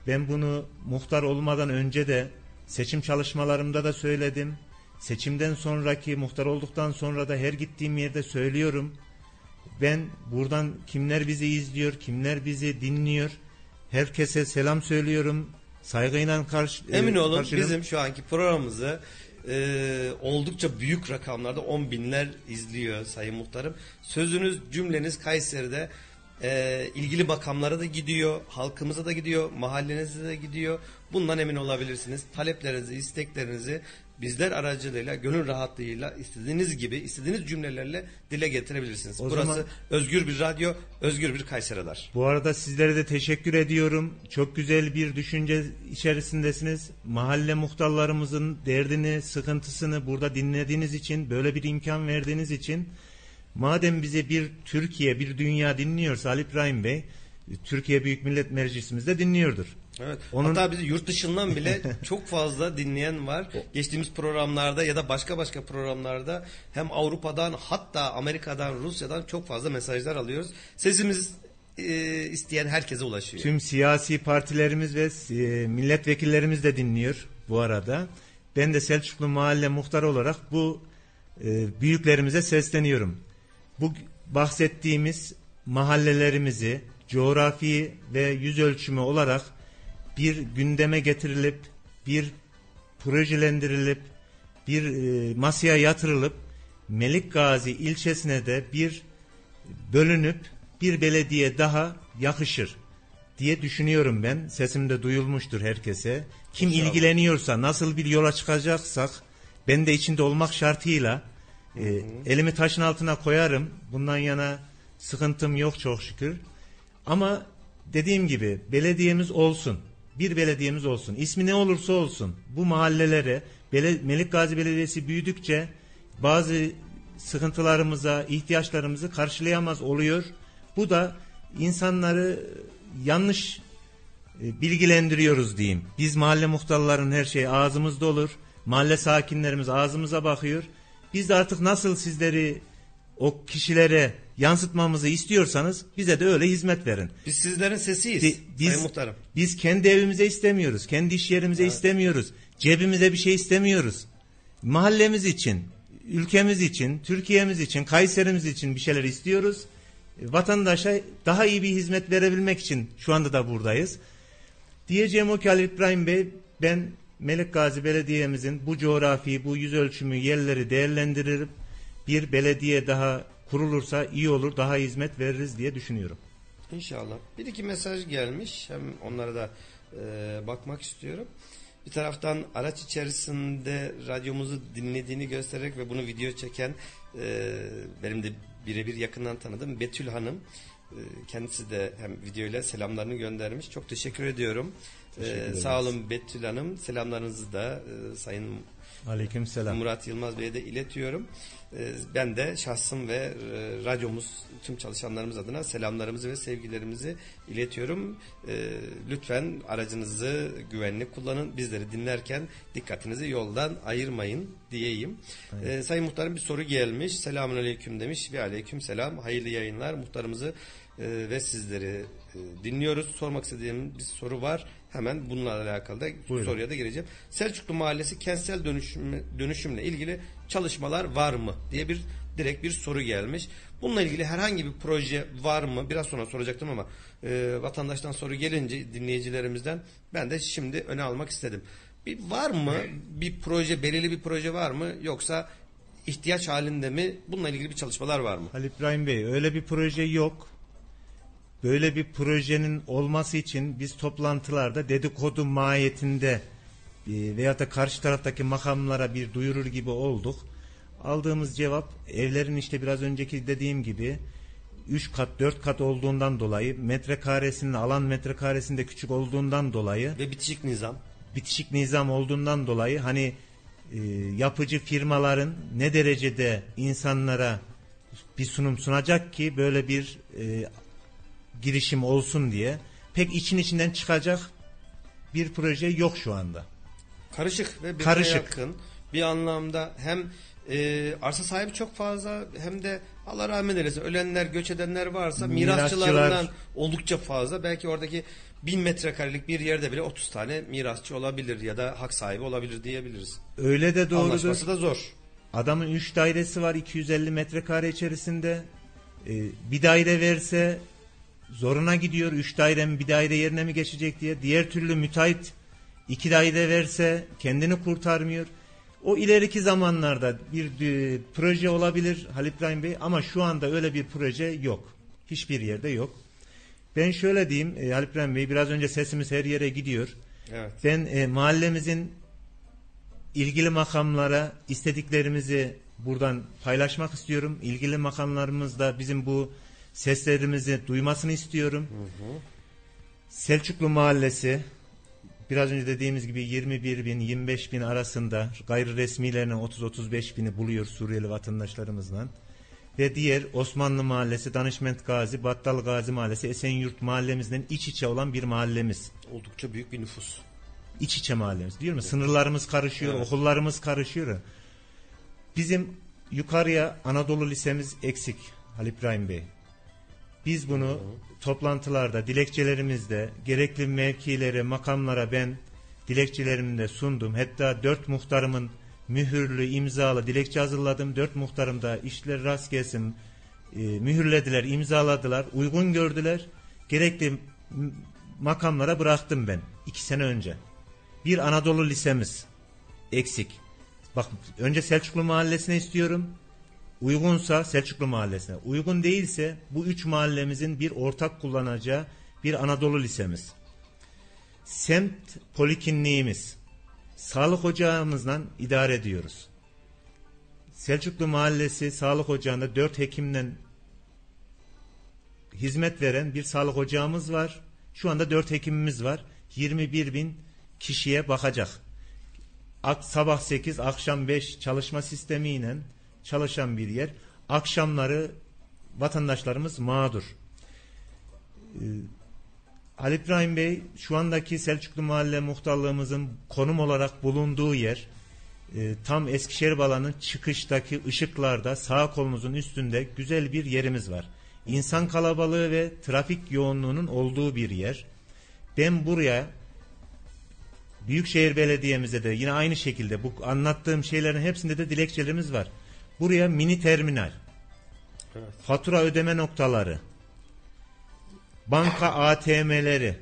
Ben bunu muhtar olmadan önce de seçim çalışmalarımda da söyledim. Seçimden sonraki muhtar olduktan sonra da her gittiğim yerde söylüyorum. Ben buradan kimler bizi izliyor, kimler bizi dinliyor. Herkese selam söylüyorum. Saygıyla karşı Emin e, olun karşılıyorum. bizim şu anki programımızı e, oldukça büyük rakamlarda 10 binler izliyor Sayın Muhtarım. Sözünüz cümleniz Kayseri'de e, ilgili makamlara da gidiyor, halkımıza da gidiyor, mahallenize de gidiyor. Bundan emin olabilirsiniz. Taleplerinizi, isteklerinizi bizler aracılığıyla, gönül rahatlığıyla istediğiniz gibi, istediğiniz cümlelerle dile getirebilirsiniz. O Burası zaman- özgür bir radyo, özgür bir Kayseri'ler. Bu arada sizlere de teşekkür ediyorum. Çok güzel bir düşünce içerisindesiniz. Mahalle muhtarlarımızın derdini, sıkıntısını burada dinlediğiniz için, böyle bir imkan verdiğiniz için madem bize bir Türkiye, bir dünya dinliyorsa Ali İbrahim Bey, Türkiye Büyük Millet Meclisimiz de dinliyordur. Evet. Onun- Hatta bizi yurt dışından bile çok fazla dinleyen var. Geçtiğimiz programlarda ya da başka başka programlarda hem Avrupa'dan hatta Amerika'dan, Rusya'dan çok fazla mesajlar alıyoruz. Sesimiz e, isteyen herkese ulaşıyor. Tüm siyasi partilerimiz ve e, milletvekillerimiz de dinliyor bu arada. Ben de Selçuklu Mahalle Muhtarı olarak bu e, büyüklerimize sesleniyorum. Bu bahsettiğimiz mahallelerimizi coğrafi ve yüz ölçümü olarak bir gündeme getirilip bir projelendirilip bir e, masaya yatırılıp Melik Gazi ilçesine de bir bölünüp bir belediye daha yakışır diye düşünüyorum ben. Sesim de duyulmuştur herkese. Kim İnşallah. ilgileniyorsa nasıl bir yola çıkacaksak ben de içinde olmak şartıyla e, elimi taşın altına koyarım. Bundan yana sıkıntım yok çok şükür. Ama dediğim gibi belediyemiz olsun. Bir belediyemiz olsun. İsmi ne olursa olsun. Bu mahallelere Melik Gazi Belediyesi büyüdükçe bazı sıkıntılarımıza, ihtiyaçlarımızı karşılayamaz oluyor. Bu da insanları yanlış e, bilgilendiriyoruz diyeyim. Biz mahalle muhtarların her şey ağzımızda olur. Mahalle sakinlerimiz ağzımıza bakıyor. Biz de artık nasıl sizleri o kişilere yansıtmamızı istiyorsanız bize de öyle hizmet verin. Biz sizlerin sesiyiz. Bi- Biz, Sayın Muhtarım. biz kendi evimize istemiyoruz. Kendi iş yerimize istemiyoruz. Cebimize bir şey istemiyoruz. Mahallemiz için, ülkemiz için, Türkiye'miz için, Kayserimiz için bir şeyler istiyoruz. E, Vatandaşa daha iyi bir hizmet verebilmek için şu anda da buradayız. Diyeceğim o ki Ali İbrahim Bey ben Melik Gazi Belediye'mizin bu coğrafi, bu yüz ölçümü yerleri değerlendirip bir belediye daha kurulursa iyi olur, daha hizmet veririz diye düşünüyorum. İnşallah. Bir iki mesaj gelmiş. Hem onlara da e, bakmak istiyorum. Bir taraftan araç içerisinde radyomuzu dinlediğini göstererek ve bunu video çeken e, benim de birebir yakından tanıdığım Betül Hanım. E, kendisi de hem videoyla selamlarını göndermiş. Çok teşekkür ediyorum. E, sağ olun Betül Hanım. Selamlarınızı da e, Sayın Aleyküm selam. Murat Yılmaz Bey'e de iletiyorum. Ee, Ben de şahsım ve e, radyomuz tüm çalışanlarımız adına selamlarımızı ve sevgilerimizi iletiyorum. Ee, Lütfen aracınızı güvenli kullanın. Bizleri dinlerken dikkatinizi yoldan ayırmayın diyeyim. Ee, Sayın Muhtarım bir soru gelmiş. Selamun Aleyküm demiş ve Aleyküm Selam. Hayırlı yayınlar. Muhtarımızı e, ve sizleri e, dinliyoruz. Sormak istediğim bir soru var. Hemen bununla alakalı da Buyurun. soruya da gireceğim. Selçuklu Mahallesi kentsel dönüşüm, dönüşümle ilgili çalışmalar var mı diye bir direkt bir soru gelmiş. Bununla ilgili herhangi bir proje var mı? Biraz sonra soracaktım ama e, vatandaştan soru gelince dinleyicilerimizden ben de şimdi öne almak istedim. Bir var mı? Bir proje, belirli bir proje var mı? Yoksa ihtiyaç halinde mi? Bununla ilgili bir çalışmalar var mı? Ali İbrahim Bey öyle bir proje yok. Böyle bir projenin olması için biz toplantılarda dedikodu mahiyetinde e, veyahut da karşı taraftaki makamlara bir duyurur gibi olduk. Aldığımız cevap evlerin işte biraz önceki dediğim gibi 3 kat 4 kat olduğundan dolayı metrekaresinin alan metrekaresinde küçük olduğundan dolayı Ve bitişik nizam. bitişik nizam olduğundan dolayı hani e, yapıcı firmaların ne derecede insanlara bir sunum sunacak ki böyle bir e, girişim olsun diye pek için içinden çıkacak bir proje yok şu anda. Karışık ve birbirine Karışık. yakın. Bir anlamda hem e, arsa sahibi çok fazla hem de Allah rahmet eylesin ölenler göç edenler varsa mirasçılarından Mirasçılar- oldukça fazla. Belki oradaki bin metrekarelik bir yerde bile 30 tane mirasçı olabilir ya da hak sahibi olabilir diyebiliriz. Öyle de doğrudur. Anlaşması da zor. Adamın 3 dairesi var 250 metrekare içerisinde. Ee, bir daire verse zoruna gidiyor. 3 daire mi bir daire yerine mi geçecek diye. Diğer türlü müteahhit 2 daire verse kendini kurtarmıyor. O ileriki zamanlarda bir e, proje olabilir Halil İbrahim Bey ama şu anda öyle bir proje yok. Hiçbir yerde yok. Ben şöyle diyeyim e, Halil İbrahim Bey biraz önce sesimiz her yere gidiyor. Evet. Ben e, mahallemizin ilgili makamlara istediklerimizi buradan paylaşmak istiyorum. İlgili makamlarımız da bizim bu seslerimizi duymasını istiyorum. Selçuklu Mahallesi biraz önce dediğimiz gibi 21 bin 25 bin arasında gayri resmilerine 30-35 bini buluyor Suriyeli vatandaşlarımızla. Ve diğer Osmanlı Mahallesi, Danışment Gazi, Battal Gazi Mahallesi, Esenyurt mahallemizden iç içe olan bir mahallemiz Oldukça büyük bir nüfus. iç içe mahallemiz diyor mu? Sınırlarımız karışıyor, Evet. okullarımız karışıyor. Bizim yukarıya Anadolu Lisemiz eksik Halil İbrahim Bey. Biz bunu toplantılarda, dilekçelerimizde, gerekli mevkilere, makamlara ben dilekçelerimi de sundum. Hatta dört muhtarımın mühürlü, imzalı dilekçe hazırladım. Dört muhtarım da işler rast gelsin e, mühürlediler, imzaladılar, uygun gördüler. Gerekli makamlara bıraktım ben iki sene önce. Bir Anadolu Lisemiz eksik. Bak önce Selçuklu Mahallesi'ne istiyorum. Uygunsa Selçuklu Mahallesi'ne. Uygun değilse bu üç mahallemizin bir ortak kullanacağı bir Anadolu Lisemiz. Semt polikliniğimiz. Sağlık ocağımızla idare ediyoruz. Selçuklu Mahallesi Sağlık Ocağı'nda dört hekimden hizmet veren bir sağlık ocağımız var. Şu anda 4 hekimimiz var. 21 bin kişiye bakacak. Ak- Sabah 8, akşam 5 çalışma sistemiyle çalışan bir yer. Akşamları vatandaşlarımız mağdur. Ee, Ali İbrahim Bey şu andaki Selçuklu Mahalle Muhtarlığımızın konum olarak bulunduğu yer e, tam Eskişehir Balan'ın çıkıştaki ışıklarda sağ kolumuzun üstünde güzel bir yerimiz var. İnsan kalabalığı ve trafik yoğunluğunun olduğu bir yer. Ben buraya Büyükşehir Belediye'mize de yine aynı şekilde bu anlattığım şeylerin hepsinde de dilekçelerimiz var. Buraya mini terminal, Evet. fatura ödeme noktaları, banka ATM'leri.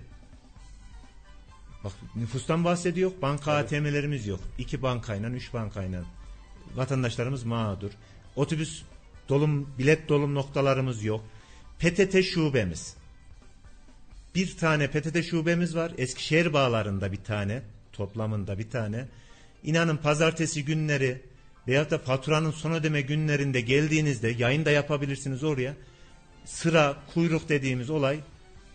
Bak nüfustan bahsediyor. Banka ATM'lerimiz yok. İki bankayla, üç bankayla vatandaşlarımız mağdur. Otobüs dolum, bilet dolum noktalarımız yok. PTT şubemiz. Bir tane PTT şubemiz var. Eskişehir bağlarında bir tane. Toplamında bir tane. İnanın pazartesi günleri veyahut da faturanın son ödeme günlerinde geldiğinizde yayın da yapabilirsiniz oraya. Sıra, kuyruk dediğimiz olay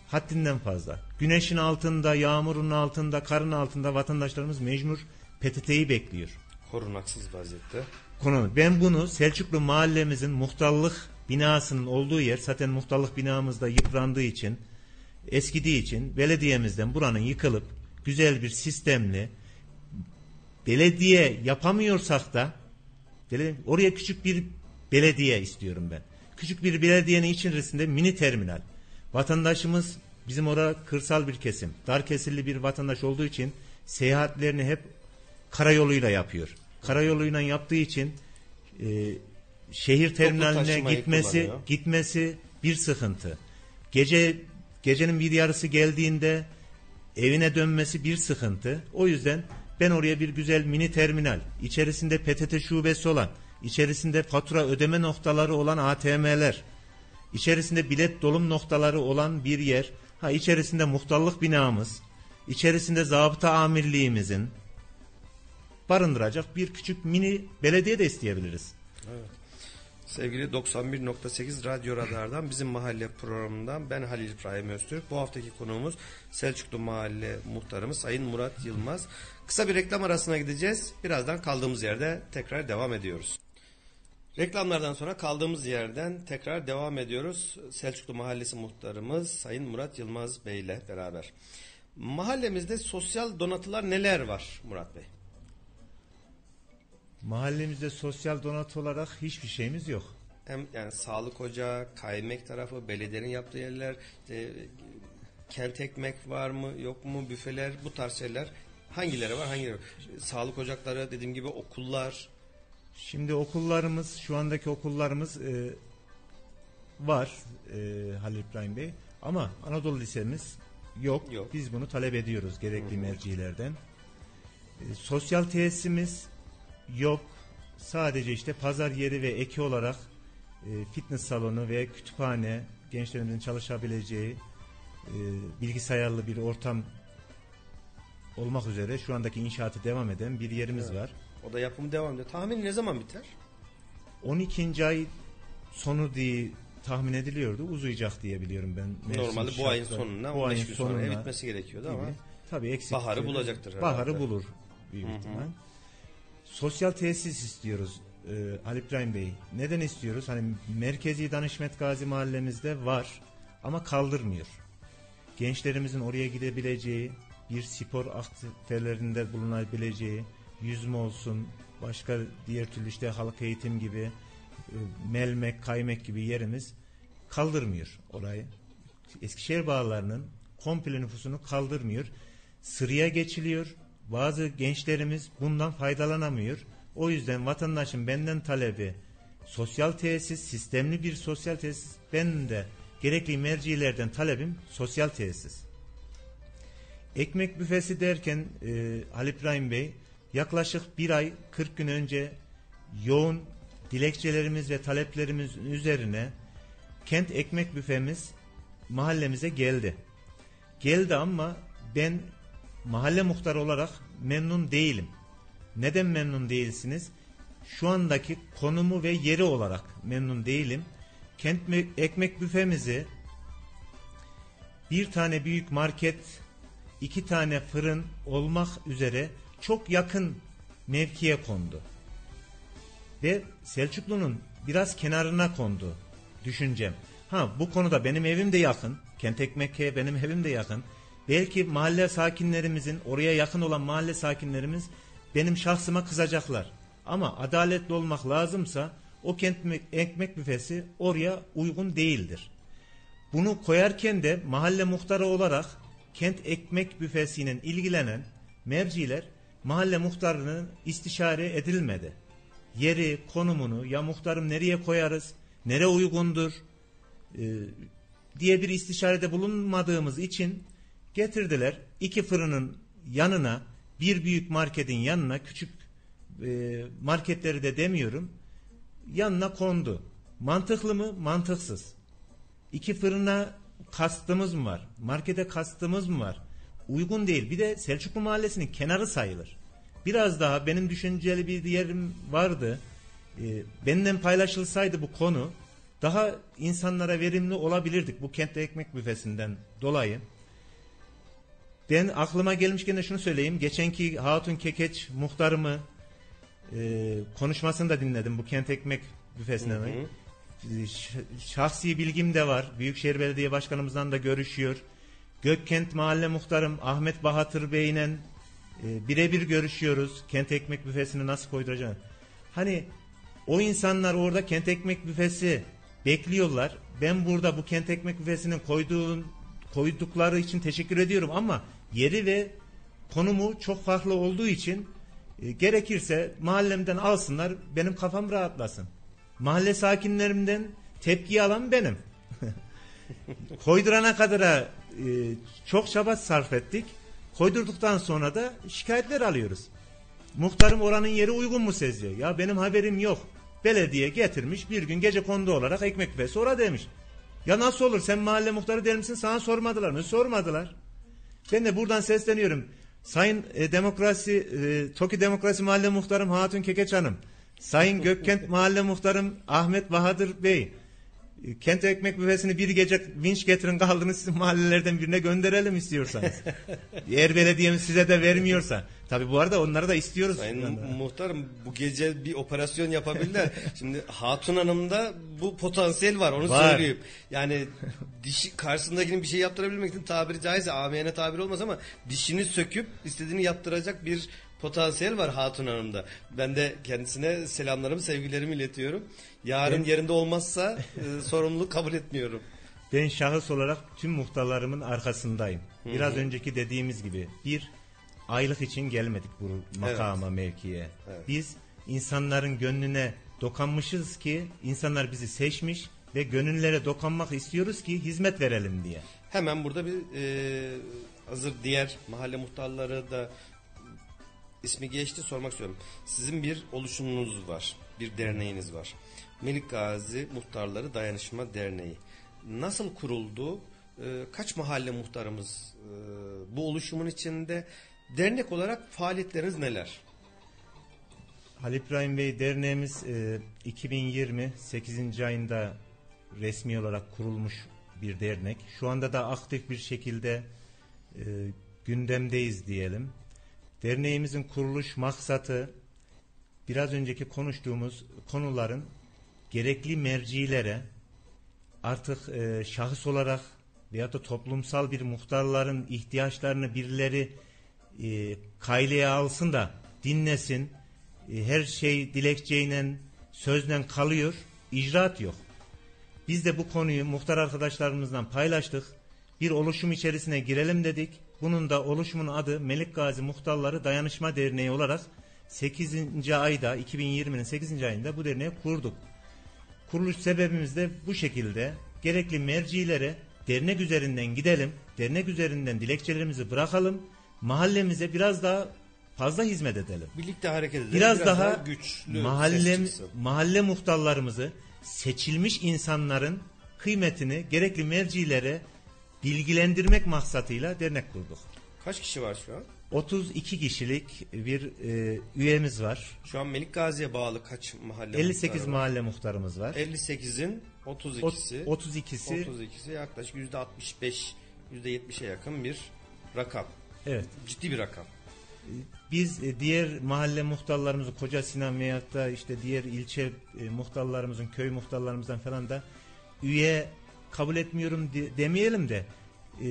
haddinden fazla. Güneşin altında, yağmurun altında, karın altında vatandaşlarımız mecbur PTT'yi bekliyor. Korunaksız vaziyette. Konu. Ben bunu Selçuklu mahallemizin muhtarlık binasının olduğu yer zaten muhtarlık binamızda yıprandığı için eskidiği için belediyemizden buranın yıkılıp güzel bir sistemli belediye yapamıyorsak da oraya küçük bir belediye istiyorum ben. Küçük bir belediyenin içerisinde mini terminal. Vatandaşımız bizim orada kırsal bir kesim. Dar kesilli bir vatandaş olduğu için seyahatlerini hep karayoluyla yapıyor. Karayoluyla yaptığı için e, şehir terminaline gitmesi kullanıyor. gitmesi bir sıkıntı. Gece gecenin bir yarısı geldiğinde evine dönmesi bir sıkıntı. O yüzden ben oraya bir güzel mini terminal, içerisinde PTT şubesi olan, içerisinde fatura ödeme noktaları olan ATM'ler, içerisinde bilet dolum noktaları olan bir yer, ha içerisinde muhtarlık binamız, içerisinde zabıta amirliğimizin barındıracak bir küçük mini belediye de isteyebiliriz. Sevgili 91.8 Radyo Radar'dan bizim mahalle programından ben Halil İbrahim Öztürk. Bu haftaki konuğumuz Selçuklu Mahalle Muhtarımız Sayın Murat Yılmaz. Kısa bir reklam arasına gideceğiz. Birazdan kaldığımız yerde tekrar devam ediyoruz. Reklamlardan sonra kaldığımız yerden tekrar devam ediyoruz. Selçuklu Mahallesi Muhtarımız Sayın Murat Yılmaz Bey ile beraber. Mahallemizde sosyal donatılar neler var Murat Bey? Mahallemizde sosyal donat olarak hiçbir şeyimiz yok. hem yani sağlık ocağı, kaymek tarafı, belediyenin yaptığı yerler, işte, kent ekmek var mı, yok mu, büfeler, bu tarz şeyler hangileri var, hangileri var? Sağlık ocakları, dediğim gibi okullar, Şimdi okullarımız, şu andaki okullarımız e, var e, Halil İbrahim Bey. Ama Anadolu Lisemiz yok. Yok. Biz bunu talep ediyoruz gerekli mercilerden. E, sosyal tesisimiz yok. Sadece işte pazar yeri ve eki olarak e, fitness salonu ve kütüphane, gençlerimizin çalışabileceği e, bilgisayarlı bir ortam olmak üzere şu andaki inşaatı devam eden bir yerimiz var. o da yapımı devam ediyor. Tahmin ne zaman biter? 12. ay sonu diye tahmin ediliyordu. Uzayacak diye biliyorum ben. Normalde bu ayın sonuna, bu 15 ayın gün sonra sonuna bitmesi gerekiyordu ama gibi. Tabii eksik. Baharı bulacaktır herhalde. Baharı bulur büyük ihtimal. Sosyal tesis istiyoruz e, Ali İbrahim Bey. Neden istiyoruz? Hani merkezi Danışmet Gazi mahallemizde var ama kaldırmıyor. Gençlerimizin oraya gidebileceği, bir spor aktivitelerinde bulunabileceği, yüzme olsun, başka diğer türlü işte halk eğitim gibi, e, melmek, kaymek gibi yerimiz kaldırmıyor orayı. Eskişehir bağlarının komple nüfusunu kaldırmıyor. Sıraya geçiliyor. Bazı gençlerimiz bundan faydalanamıyor. O yüzden vatandaşın benden talebi sosyal tesis, sistemli bir sosyal tesis. Ben de gerekli mercilerden talebim sosyal tesis. Ekmek büfesi derken e, Ali İbrahim Bey yaklaşık bir ay 40 gün önce yoğun dilekçelerimiz ve taleplerimiz üzerine kent ekmek büfemiz mahallemize geldi. Geldi ama ben mahalle muhtarı olarak memnun değilim. Neden memnun değilsiniz? Şu andaki konumu ve yeri olarak memnun değilim. Kent me- ekmek büfemizi bir tane büyük market, iki tane fırın olmak üzere çok yakın mevkiye kondu. Ve Selçuklu'nun biraz kenarına kondu düşüncem. Ha bu konuda benim evim de yakın. Kent Ekmek'e benim evim de yakın. Belki mahalle sakinlerimizin oraya yakın olan mahalle sakinlerimiz benim şahsıma kızacaklar. Ama adaletli olmak lazımsa o kent ekmek büfesi oraya uygun değildir. Bunu koyarken de mahalle muhtarı olarak kent ekmek büfesinin ilgilenen merciler mahalle muhtarının istişare edilmedi. Yeri, konumunu ya muhtarım nereye koyarız, nere uygundur e, diye bir istişarede bulunmadığımız için getirdiler. iki fırının yanına bir büyük marketin yanına küçük e, marketleri de demiyorum yanına kondu. Mantıklı mı? Mantıksız. İki fırına kastımız mı var? Markete kastımız mı var? Uygun değil. Bir de Selçuklu Mahallesi'nin kenarı sayılır. Biraz daha benim düşünceli bir yerim vardı. E, benden paylaşılsaydı bu konu daha insanlara verimli olabilirdik bu kentte ekmek büfesinden dolayı. Ben aklıma gelmişken de şunu söyleyeyim. Geçenki Hatun Kekeç muhtarımı e, konuşmasını da dinledim bu kent ekmek büfesinden. Hı hı. Şahsi bilgim de var. Büyükşehir Belediye Başkanımızdan da görüşüyor. Gökkent Mahalle Muhtarım Ahmet Bahatır Bey'le e, birebir görüşüyoruz. Kent ekmek büfesini nasıl koyduracağını. Hani o insanlar orada kent ekmek büfesi bekliyorlar. Ben burada bu kent ekmek büfesinin koyduğun koydukları için teşekkür ediyorum ama yeri ve konumu çok farklı olduğu için e, gerekirse mahallemden alsınlar benim kafam rahatlasın. Mahalle sakinlerimden tepki alan benim. Koydurana kadar e, çok çaba sarf ettik. Koydurduktan sonra da şikayetler alıyoruz. Muhtarım oranın yeri uygun mu seziyor? Ya benim haberim yok. Belediye getirmiş bir gün gece kondu olarak ekmek ve sonra demiş. Ya nasıl olur sen mahalle muhtarı der misin sana sormadılar mı? Sormadılar. Ben de buradan sesleniyorum. Sayın e, Demokrasi, e, TOKİ Demokrasi Mahalle Muhtarım Hatun Kekeç Hanım, Sayın Gökkent Mahalle Muhtarım Ahmet Bahadır Bey, Kent Ekmek Büfesi'ni bir gece vinç getirin kaldınız sizin mahallelerden birine gönderelim istiyorsanız. Eğer belediyemiz size de vermiyorsa. Tabi bu arada onları da istiyoruz. Sayın muhtarım bu gece bir operasyon yapabilirler. Şimdi Hatun Hanım'da bu potansiyel var onu var. söyleyeyim. Yani dişi karşısındakinin bir şey yaptırabilmek için tabiri caizse amiyane tabir olmaz ama dişini söküp istediğini yaptıracak bir potansiyel var Hatun Hanım'da. Ben de kendisine selamlarımı, sevgilerimi iletiyorum. Yarın ben, yerinde olmazsa e, sorumluluk kabul etmiyorum. Ben şahıs olarak tüm muhtarlarımın arkasındayım. Biraz Hı-hı. önceki dediğimiz gibi bir aylık için gelmedik bu makama evet. mevkiye. Evet. Biz insanların gönlüne dokanmışız ki insanlar bizi seçmiş ve gönüllere dokanmak istiyoruz ki hizmet verelim diye. Hemen burada bir e, hazır diğer mahalle muhtarları da ismi geçti sormak istiyorum. Sizin bir oluşumunuz var, bir derneğiniz var. Melik Gazi Muhtarları Dayanışma Derneği. Nasıl kuruldu? E, kaç mahalle muhtarımız e, bu oluşumun içinde? Dernek olarak faaliyetleriniz neler? Halil İbrahim Bey derneğimiz e, 2020 8. ayında resmi olarak kurulmuş bir dernek. Şu anda da aktif bir şekilde e, gündemdeyiz diyelim. Derneğimizin kuruluş maksatı biraz önceki konuştuğumuz konuların gerekli mercilere artık e, şahıs olarak veya da toplumsal bir muhtarların ihtiyaçlarını birileri e, kayleye alsın da dinlesin. E, her şey dilekçeyle sözle kalıyor. icraat yok. Biz de bu konuyu muhtar arkadaşlarımızdan paylaştık. Bir oluşum içerisine girelim dedik. Bunun da oluşumun adı Melik Gazi Muhtarları Dayanışma Derneği olarak 8. ayda 2020'nin 8. ayında bu derneği kurduk. Kuruluş sebebimiz de bu şekilde gerekli mercilere dernek üzerinden gidelim. Dernek üzerinden dilekçelerimizi bırakalım mahallemize biraz daha fazla hizmet edelim. Birlikte hareket edelim. Biraz, biraz daha, daha güçlü mahalle mahalle muhtarlarımızı seçilmiş insanların kıymetini gerekli mercilere bilgilendirmek maksatıyla dernek kurduk. Kaç kişi var şu an? 32 kişilik bir e, üyemiz var. Şu an Melik Gazi'ye bağlı kaç mahalle 58 mahalle muhtarımız var. 58'in 32'si. 32'si. 32'si yaklaşık %65 %70'e yakın bir rakam. Evet. Ciddi bir rakam. Biz e, diğer mahalle muhtarlarımızı Koca Sinan veyahut da işte diğer ilçe e, muhtarlarımızın köy muhtarlarımızdan falan da üye kabul etmiyorum de- demeyelim de e,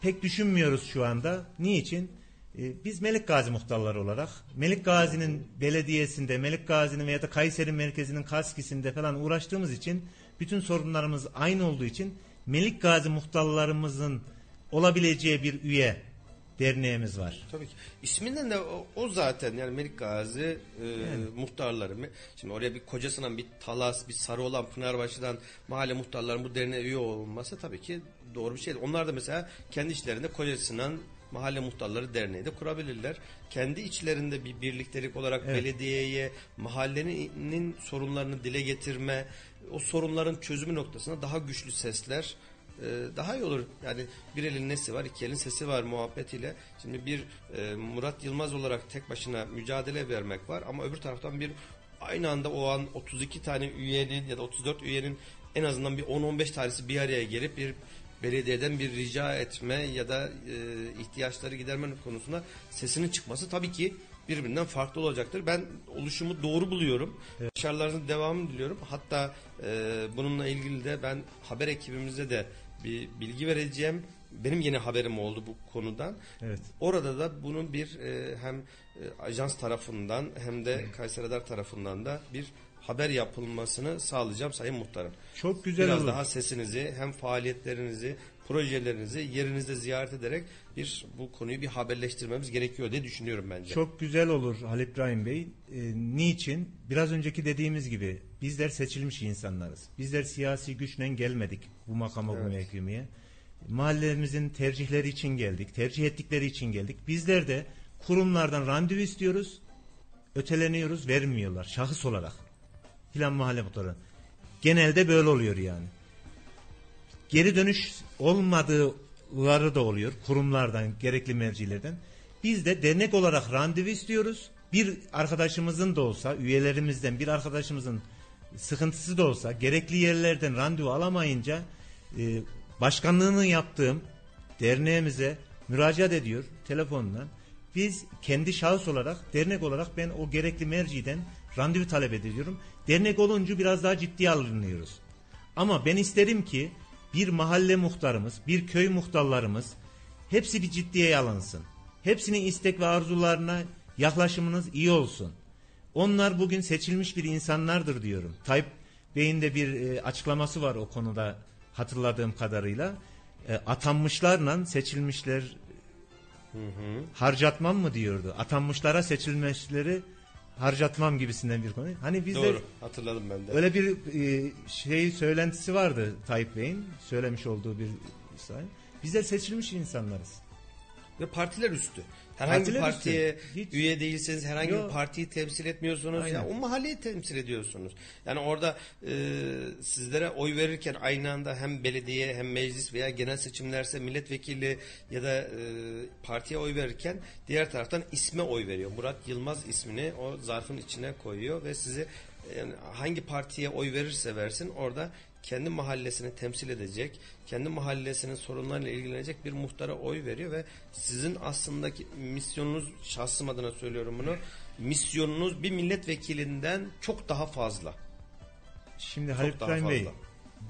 pek düşünmüyoruz şu anda. Niçin? E, biz Melik Gazi muhtarları olarak Melik Gazi'nin belediyesinde, Melik Gazi'nin veya da Kayseri merkezinin kaskisinde falan uğraştığımız için bütün sorunlarımız aynı olduğu için Melik Gazi muhtarlarımızın olabileceği bir üye derneğimiz var. Tabii ki. İsminden de o, o zaten yani Melik Gazi e, muhtarları. Me- Şimdi oraya bir kocasından bir Talas, bir Sarıoğlan, Pınarbaşı'dan mahalle muhtarların bu derneğe üye olması tabii ki doğru bir şey. Onlar da mesela kendi içlerinde kocasından mahalle muhtarları derneği de kurabilirler. Kendi içlerinde bir birliktelik olarak belediyeye, mahallenin sorunlarını dile getirme, o sorunların çözümü noktasında daha güçlü sesler daha iyi olur. Yani bir elin nesi var, iki elin sesi var muhabbetiyle. Şimdi bir e, Murat Yılmaz olarak tek başına mücadele vermek var ama öbür taraftan bir aynı anda o an 32 tane üyenin ya da 34 üyenin en azından bir 10-15 tanesi bir araya gelip bir belediyeden bir rica etme ya da e, ihtiyaçları giderme konusunda sesinin çıkması tabii ki birbirinden farklı olacaktır. Ben oluşumu doğru buluyorum. Başarılarınızın devamını diliyorum. Hatta e, bununla ilgili de ben haber ekibimize de bir bilgi vereceğim. Benim yeni haberim oldu bu konudan. Evet. Orada da bunun bir e, hem e, ajans tarafından hem de Kayseri Radar tarafından da bir haber yapılmasını sağlayacağım Sayın Muhtarım. Çok güzel Biraz olur. daha sesinizi hem faaliyetlerinizi, projelerinizi yerinizde ziyaret ederek bir bu konuyu bir haberleştirmemiz gerekiyor diye düşünüyorum bence. Çok güzel olur Halil İbrahim Bey. E, niçin? Biraz önceki dediğimiz gibi bizler seçilmiş insanlarız. Bizler siyasi güçle gelmedik bu makama bu Evet. mevkimeye. Mahallemizin tercihleri için geldik. Tercih ettikleri için geldik. Bizler de kurumlardan randevu istiyoruz. Öteleniyoruz, vermiyorlar şahıs olarak. Filan mahalle muhtarı. Genelde böyle oluyor yani. Geri dönüş olmadıkları da oluyor kurumlardan, gerekli mercilerden. Biz de dernek olarak randevu istiyoruz. Bir arkadaşımızın da olsa, üyelerimizden bir arkadaşımızın sıkıntısı da olsa, gerekli yerlerden randevu alamayınca e, başkanlığını yaptığım derneğimize müracaat ediyor telefonla. Biz kendi şahıs olarak, dernek olarak ben o gerekli merciden randevu talep ediyorum. Dernek olunca biraz daha ciddiye alınıyoruz. Ama ben isterim ki bir mahalle muhtarımız, bir köy muhtarlarımız hepsi bir ciddiye alınsın. Hepsinin istek ve arzularına yaklaşımınız iyi olsun. Onlar bugün seçilmiş bir insanlardır diyorum. Tayyip Bey'in de bir e, açıklaması var o konuda hatırladığım kadarıyla. E, atanmışlarla seçilmişler harcatmam mı diyordu. Atanmışlara seçilmişleri harcatmam gibisinden bir konu. Hani biz de Doğru. Hatırladım ben de. Öyle bir e, şey söylentisi vardı Tayyip Bey'in söylemiş olduğu bir say. Bizler seçilmiş insanlarız. Ve partiler üstü. Herhangi Partiler bir partiye üstü. Hiç- üye değilseniz herhangi Yo. bir partiyi temsil etmiyorsunuz. Aynen. Ya o mahalleyi temsil ediyorsunuz. Yani orada e, sizlere oy verirken aynı anda hem belediye hem meclis veya genel seçimlerse milletvekili ya da e, partiye oy verirken diğer taraftan isme oy veriyor. Murat Yılmaz ismini o zarfın içine koyuyor ve sizi yani hangi partiye oy verirse versin orada kendi mahallesini temsil edecek, kendi mahallesinin sorunlarıyla ilgilenecek bir muhtara oy veriyor ve sizin aslındaki misyonunuz, şahsım adına söylüyorum bunu, misyonunuz bir milletvekilinden çok daha fazla. Şimdi Halil İbrahim Bey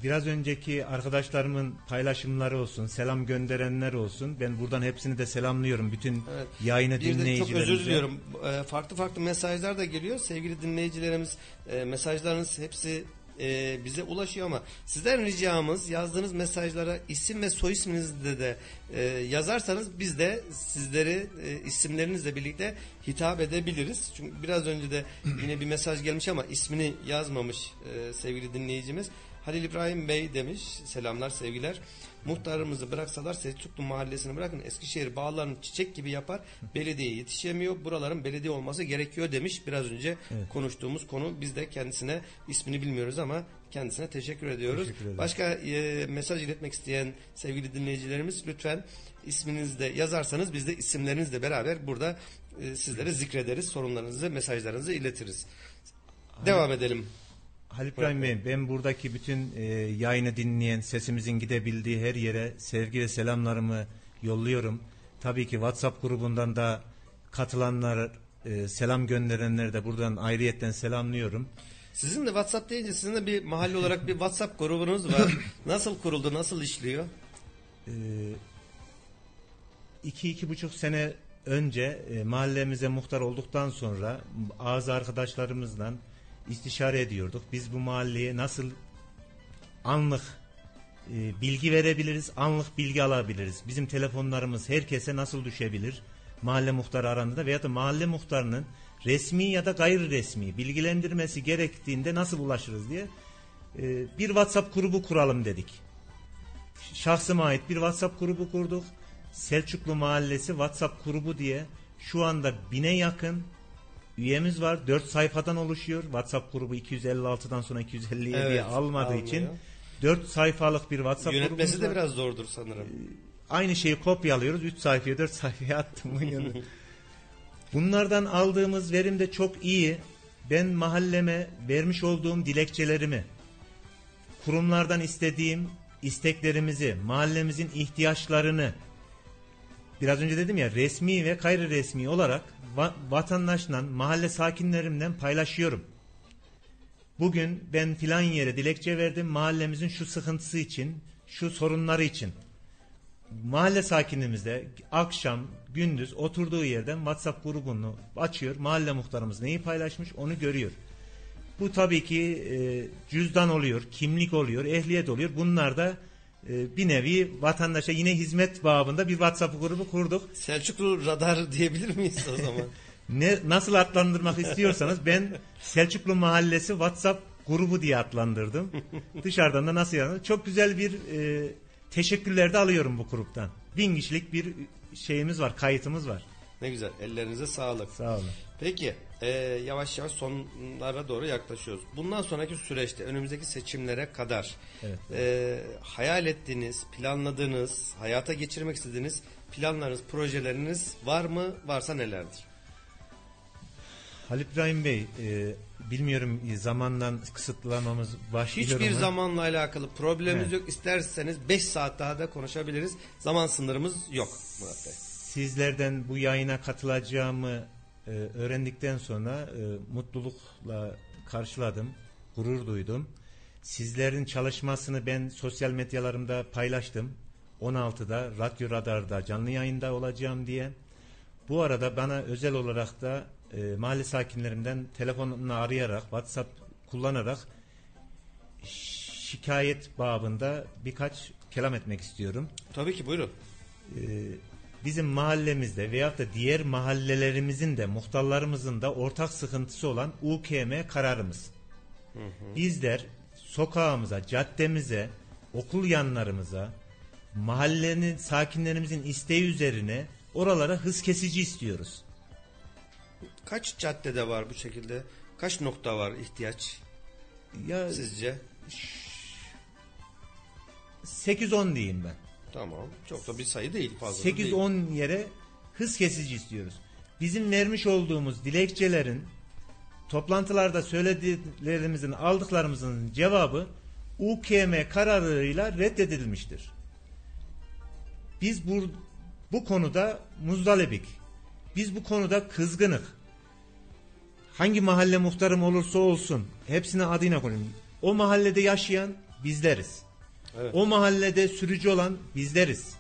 biraz önceki arkadaşlarımın paylaşımları olsun, selam gönderenler olsun. Ben buradan hepsini de selamlıyorum. Bütün Evet. yayını Bir de çok dinleyicilerimize. özür diliyorum. E, farklı farklı mesajlar da geliyor. Sevgili dinleyicilerimiz e, mesajlarınız hepsi e, bize ulaşıyor ama sizden ricamız yazdığınız mesajlara isim ve soy isminizle de e, yazarsanız biz de sizleri e, isimlerinizle birlikte hitap edebiliriz. Çünkü biraz önce de yine bir mesaj gelmiş ama ismini yazmamış e, sevgili dinleyicimiz. Halil İbrahim Bey demiş. Selamlar sevgiler. Muhtarımızı bıraksalar Selçuklu mahallesini bırakın Eskişehir bağlarını çiçek gibi yapar. Belediye yetişemiyor. Buraların belediye olması gerekiyor demiş. Biraz önce konuştuğumuz konu. Biz de kendisine ismini bilmiyoruz ama kendisine teşekkür ediyoruz. Teşekkür. Başka e, mesaj iletmek isteyen sevgili dinleyicilerimiz lütfen isminizi de yazarsanız biz de isimlerinizle beraber burada e, sizlere zikrederiz. Sorunlarınızı, mesajlarınızı iletiriz. Devam edelim. Halil İbrahim Bey ben buradaki bütün e, yayını dinleyen sesimizin gidebildiği her yere sevgi ve selamlarımı yolluyorum. Tabii ki WhatsApp grubundan da katılanlar e, selam gönderenleri de buradan ayrıyetten selamlıyorum. Sizin de WhatsApp deyince sizin de bir mahalle olarak bir WhatsApp grubunuz var. Nasıl kuruldu, nasıl işliyor? Ee, iki iki buçuk sene önce e, mahallemize muhtar olduktan sonra ağız arkadaşlarımızla istişare ediyorduk. Biz bu mahalleye nasıl anlık e, bilgi verebiliriz, anlık bilgi alabiliriz. Bizim telefonlarımız herkese nasıl düşebilir? Mahalle muhtarı arandığında veya da mahalle muhtarının resmi ya da gayri resmi bilgilendirmesi gerektiğinde nasıl ulaşırız diye e, bir WhatsApp grubu kuralım dedik şahsıma ait bir WhatsApp grubu kurduk. Selçuklu Mahallesi WhatsApp grubu diye şu anda bine yakın üyemiz var. 4 sayfadan oluşuyor. WhatsApp grubu 256'dan sonra 250'ye diye Evet, almadığı almıyor. için 4 sayfalık bir WhatsApp Yönetmesi grubumuz de var. biraz zordur sanırım. Aynı şeyi kopyalıyoruz. 3 sayfaya 4 sayfaya attım. Bunlardan aldığımız verim de çok iyi. Ben mahalleme vermiş olduğum dilekçelerimi, kurumlardan istediğim isteklerimizi, mahallemizin ihtiyaçlarını biraz önce dedim ya resmi ve gayri resmi olarak va- vatandaşla, mahalle sakinlerimden paylaşıyorum. Bugün ben filan yere dilekçe verdim mahallemizin şu sıkıntısı için, şu sorunları için. Mahalle sakinimiz de akşam, gündüz oturduğu yerden WhatsApp grubunu açıyor. Mahalle muhtarımız neyi paylaşmış onu görüyor. Bu tabii ki e, cüzdan oluyor, kimlik oluyor, ehliyet oluyor. Bunlar da bir nevi vatandaşa yine hizmet babında bir WhatsApp grubu kurduk. Selçuklu Radar diyebilir miyiz o zaman? Ne nasıl adlandırmak istiyorsanız ben Selçuklu Mahallesi WhatsApp grubu diye adlandırdım. Dışarıdan da nasıl yani? Çok güzel bir e, teşekkürler de alıyorum bu gruptan. Bin kişilik bir şeyimiz var, kayıtımız var. ne güzel. Ellerinize sağlık. Sağ olun. Peki e, yavaş yavaş sonlara doğru yaklaşıyoruz. Bundan sonraki süreçte önümüzdeki seçimlere kadar Evet. e, hayal ettiğiniz, planladığınız, hayata geçirmek istediğiniz planlarınız, projeleriniz var mı? Varsa nelerdir? Halil İbrahim Bey, e, bilmiyorum e, zamandan kısıtlamamız başlıyor Hiçbir ama- zamanla alakalı problemimiz Evet. yok. İsterseniz 5 saat daha da konuşabiliriz. Zaman sınırımız yok Murat Bey. Sizlerden bu yayına katılacağımı e, öğrendikten sonra e, mutlulukla karşıladım, gurur duydum. Sizlerin çalışmasını ben sosyal medyalarımda paylaştım. 16'da Radyo Radar'da canlı yayında olacağım diye. Bu arada bana özel olarak da e, mahalle sakinlerimden telefonla arayarak, WhatsApp kullanarak şikayet babında birkaç kelam etmek istiyorum. Tabii ki buyurun. Ee, bizim mahallemizde veyahut da diğer mahallelerimizin de muhtarlarımızın da ortak sıkıntısı olan UKM kararımız. Bizler sokağımıza, caddemize, okul yanlarımıza, mahallenin sakinlerimizin isteği üzerine oralara hız kesici istiyoruz. Kaç caddede var bu şekilde? Kaç nokta var ihtiyaç Ya sizce? 8-10 diyeyim ben. Tamam. Çok da bir sayı değil fazla. da değil. 8-10 yere hız kesici istiyoruz. Bizim vermiş olduğumuz dilekçelerin toplantılarda söylediklerimizin aldıklarımızın cevabı UKM kararıyla reddedilmiştir. Biz bu, bu konuda muzdalibik. Biz bu konuda kızgınık. Hangi mahalle muhtarım olursa olsun hepsine adıyla konuşuyorum. O mahallede yaşayan bizleriz. Evet. O mahallede sürücü olan bizleriz.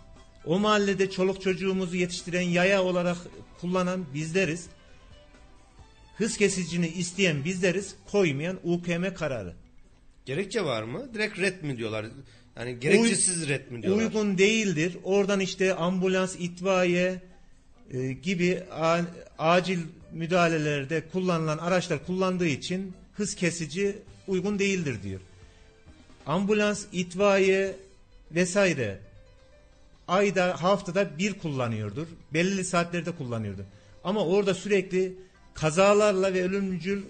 O mahallede çoluk çocuğumuzu yetiştiren yaya olarak kullanan bizleriz. Hız kesicini isteyen bizleriz, koymayan UKM kararı. Gerekçe var mı? Direkt red mi diyorlar? Yani gerekçesiz red mi diyorlar? Uygun değildir. Oradan işte ambulans, itfaiye e, gibi a- acil müdahalelerde kullanılan araçlar kullandığı için hız kesici uygun değildir diyor. Ambulans, itfaiye vesaire ayda haftada bir kullanıyordur. Belirli saatlerde kullanıyordur. Ama orada sürekli kazalarla ve ölümcül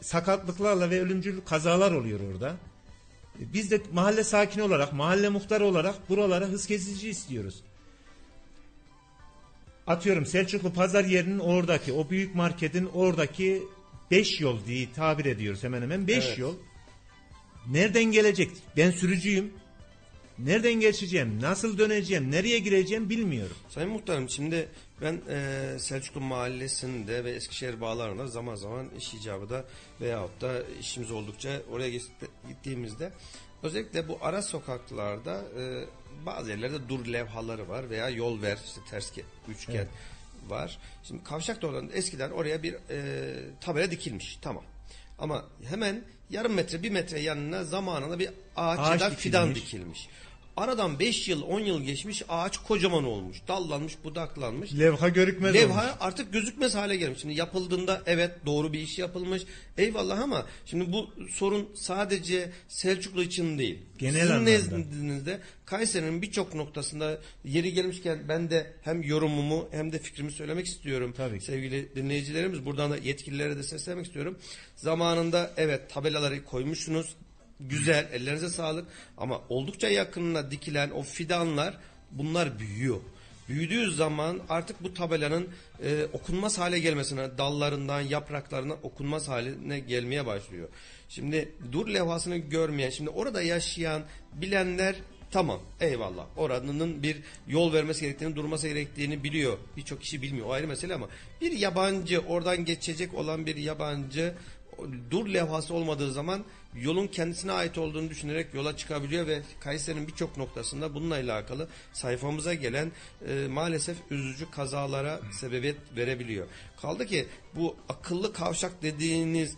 sakatlıklarla ve ölümcül kazalar oluyor orada. Biz de mahalle sakini olarak, mahalle muhtarı olarak buralara hız kesici istiyoruz. Atıyorum Selçuklu pazar yerinin oradaki, o büyük marketin oradaki 5 yol diye tabir ediyoruz hemen hemen 5 Evet. yol. Nereden gelecek? Ben sürücüyüm. nereden geçeceğim, nasıl döneceğim, nereye gireceğim bilmiyorum. Sayın Muhtarım şimdi ben e, Selçuklu Mahallesi'nde ve Eskişehir bağlarında zaman zaman iş icabı da veyahut da işimiz oldukça oraya gitti- gittiğimizde özellikle bu ara sokaklarda e, bazı yerlerde dur levhaları var veya yol ver işte ters üçgen var. Şimdi kavşak doğrularında eskiden oraya bir e, tabela dikilmiş tamam. Ama hemen yarım metre bir metre yanına zamanında bir ağaç, Ağaç ya da fidan dikilmiş. dikilmiş. Aradan 5 yıl 10 yıl geçmiş ağaç kocaman olmuş. Dallanmış budaklanmış. Levha görükmez Levha olmuş. artık gözükmez hale gelmiş. Şimdi yapıldığında evet doğru bir iş yapılmış. Eyvallah ama şimdi bu sorun sadece Selçuklu için değil. Genel Sizin anlamda. nezdinizde Kayseri'nin birçok noktasında yeri gelmişken ben de hem yorumumu hem de fikrimi söylemek istiyorum. Tabii ki. Sevgili dinleyicilerimiz buradan da yetkililere de seslenmek istiyorum. Zamanında evet tabelaları koymuşsunuz. Güzel ellerinize sağlık ama oldukça yakınına dikilen o fidanlar bunlar büyüyor. Büyüdüğü zaman artık bu tabelanın e, okunmaz hale gelmesine, dallarından, yapraklarından okunmaz haline gelmeye başlıyor. Şimdi dur levhasını görmeyen, şimdi orada yaşayan bilenler tamam eyvallah. Oranın bir yol vermesi gerektiğini, durması gerektiğini biliyor. Birçok kişi bilmiyor. O ayrı mesele ama bir yabancı, oradan geçecek olan bir yabancı dur levhası olmadığı zaman yolun kendisine ait olduğunu düşünerek yola çıkabiliyor ve Kayseri'nin birçok noktasında bununla alakalı sayfamıza gelen e, maalesef üzücü kazalara sebebiyet verebiliyor. Kaldı ki bu akıllı kavşak dediğiniz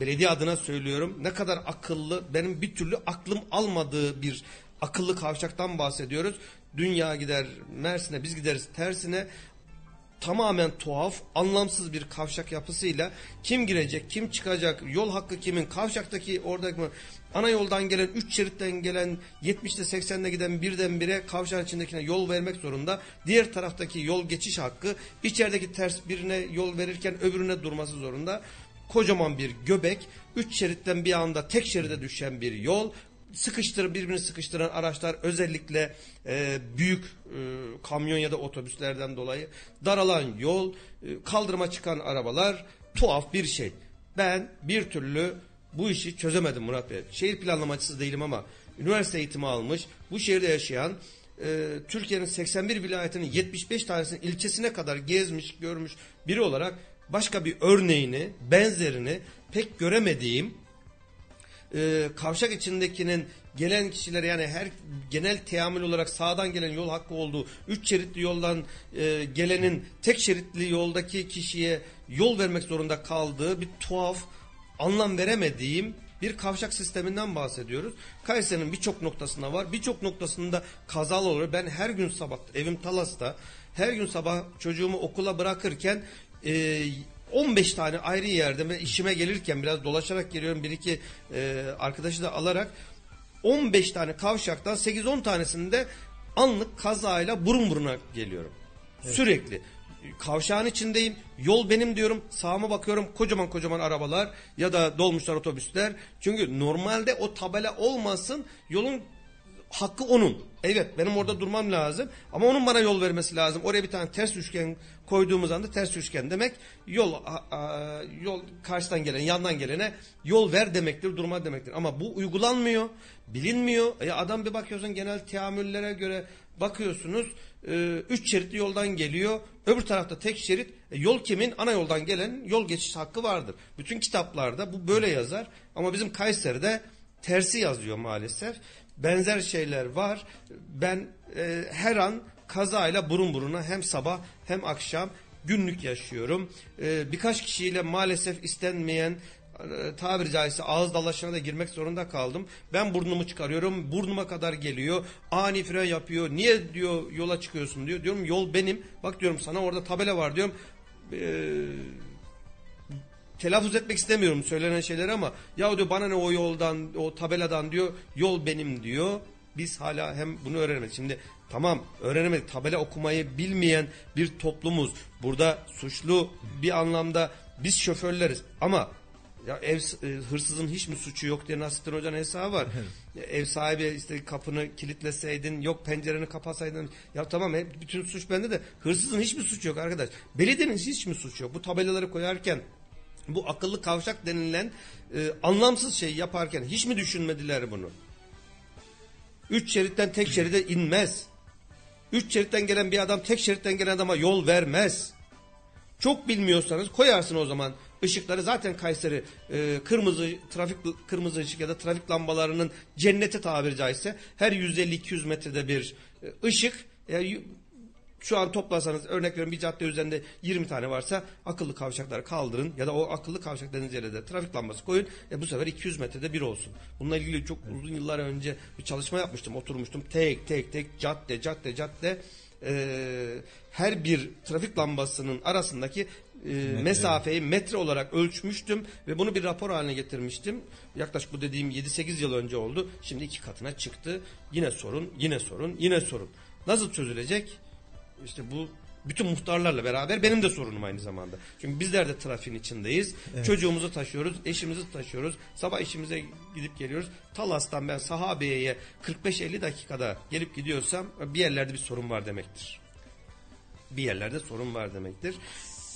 belediye adına söylüyorum ne kadar akıllı benim bir türlü aklım almadığı bir akıllı kavşaktan bahsediyoruz. Dünya gider Mersin'e biz gideriz tersine tamamen tuhaf, anlamsız bir kavşak yapısıyla kim girecek, kim çıkacak, yol hakkı kimin, kavşaktaki oradaki mı, ana yoldan gelen, 3 şeritten gelen, 70'te 80'de giden birdenbire kavşağın içindekine yol vermek zorunda. Diğer taraftaki yol geçiş hakkı, içerideki ters birine yol verirken öbürüne durması zorunda. Kocaman bir göbek, 3 şeritten bir anda tek şeride düşen bir yol, sıkıştır birbirini sıkıştıran araçlar özellikle e, büyük e, kamyon ya da otobüslerden dolayı daralan yol, e, kaldırıma çıkan arabalar tuhaf bir şey. Ben bir türlü bu işi çözemedim Murat Bey. Şehir planlamacısı değilim ama üniversite eğitimi almış, bu şehirde yaşayan e, Türkiye'nin 81 vilayetinin 75 tanesinin ilçesine kadar gezmiş, görmüş biri olarak başka bir örneğini, benzerini pek göremediğim e, kavşak içindekinin gelen kişiler yani her genel teamül olarak sağdan gelen yol hakkı olduğu üç şeritli yoldan e, gelenin tek şeritli yoldaki kişiye yol vermek zorunda kaldığı bir tuhaf anlam veremediğim bir kavşak sisteminden bahsediyoruz. Kayseri'nin birçok noktasında var. Birçok noktasında kazalı oluyor. Ben her gün sabah evim Talas'ta her gün sabah çocuğumu okula bırakırken e, 15 tane ayrı yerde ve işime gelirken biraz dolaşarak geliyorum. Bir iki e, arkadaşı da alarak 15 tane kavşaktan 8-10 tanesinde anlık kazayla burun buruna geliyorum. Sürekli. Kavşağın içindeyim. Yol benim diyorum. Sağıma bakıyorum. Kocaman kocaman arabalar ya da dolmuşlar otobüsler. Çünkü normalde o tabela olmasın. Yolun hakkı onun. Evet benim orada durmam lazım ama onun bana yol vermesi lazım. Oraya bir tane ters üçgen koyduğumuz anda ters üçgen demek yol a- a- yol karşıdan gelen yandan gelene yol ver demektir durma demektir. Ama bu uygulanmıyor bilinmiyor. E adam bir bakıyorsun genel teamüllere göre bakıyorsunuz e, üç şeritli yoldan geliyor öbür tarafta tek şerit E, yol kimin ana yoldan gelen yol geçiş hakkı vardır. Bütün kitaplarda bu böyle yazar ama bizim Kayseri'de tersi yazıyor maalesef. Benzer şeyler var. Ben e, her an kazayla burun buruna hem sabah hem akşam günlük yaşıyorum. E, birkaç kişiyle maalesef istenmeyen e, tabiri caizse ağız dalaşına da girmek zorunda kaldım. Ben burnumu çıkarıyorum. Burnuma kadar geliyor. Ani fren yapıyor. Niye diyor yola çıkıyorsun diyor. Diyorum yol benim. Bak diyorum sana orada tabela var diyorum. Eee telaffuz etmek istemiyorum söylenen şeyleri ama ya diyor bana ne o yoldan o tabeladan diyor yol benim diyor. Biz hala hem bunu öğrenemedik. Şimdi tamam öğrenemedik tabela okumayı bilmeyen bir toplumuz. Burada suçlu bir anlamda biz şoförleriz ama ya ev e, hırsızın hiç mi suçu yok diye Nasrettin Hoca'nın hesabı var. Ya ev sahibi işte kapını kilitleseydin, yok pencereni kapatsaydın. Ya tamam hep bütün suç bende de hırsızın hiç mi suçu yok arkadaş? Belediyenin hiç mi suçu yok? Bu tabelaları koyarken bu akıllı kavşak denilen e, anlamsız şey yaparken hiç mi düşünmediler bunu? Üç şeritten tek şeride inmez. Üç şeritten gelen bir adam tek şeritten gelen adama yol vermez. Çok bilmiyorsanız koyarsın o zaman ışıkları zaten Kayseri e, kırmızı trafik kırmızı ışık ya da trafik lambalarının cenneti tabiri caizse her 150-200 metrede bir e, ışık e, şu an toplasanız örnek veriyorum bir cadde üzerinde 20 tane varsa akıllı kavşakları kaldırın ya da o akıllı kavşak dediğiniz yere de trafik lambası koyun. E bu sefer 200 metrede bir olsun. Bununla ilgili çok uzun yıllar önce bir çalışma yapmıştım. Oturmuştum tek tek tek cadde cadde cadde e, her bir trafik lambasının arasındaki e, mesafeyi metre olarak ölçmüştüm ve bunu bir rapor haline getirmiştim. Yaklaşık bu dediğim 7-8 yıl önce oldu. Şimdi iki katına çıktı. Yine sorun, yine sorun, yine sorun. Nasıl çözülecek? İşte bu bütün muhtarlarla beraber benim de sorunum aynı zamanda. Çünkü bizler de trafiğin içindeyiz. Çocuğumuzu taşıyoruz, eşimizi taşıyoruz. Sabah işimize gidip geliyoruz. Talas'tan ben Sahabeye'ye 45-50 dakikada gelip gidiyorsam bir yerlerde bir sorun var demektir. Bir yerlerde sorun var demektir.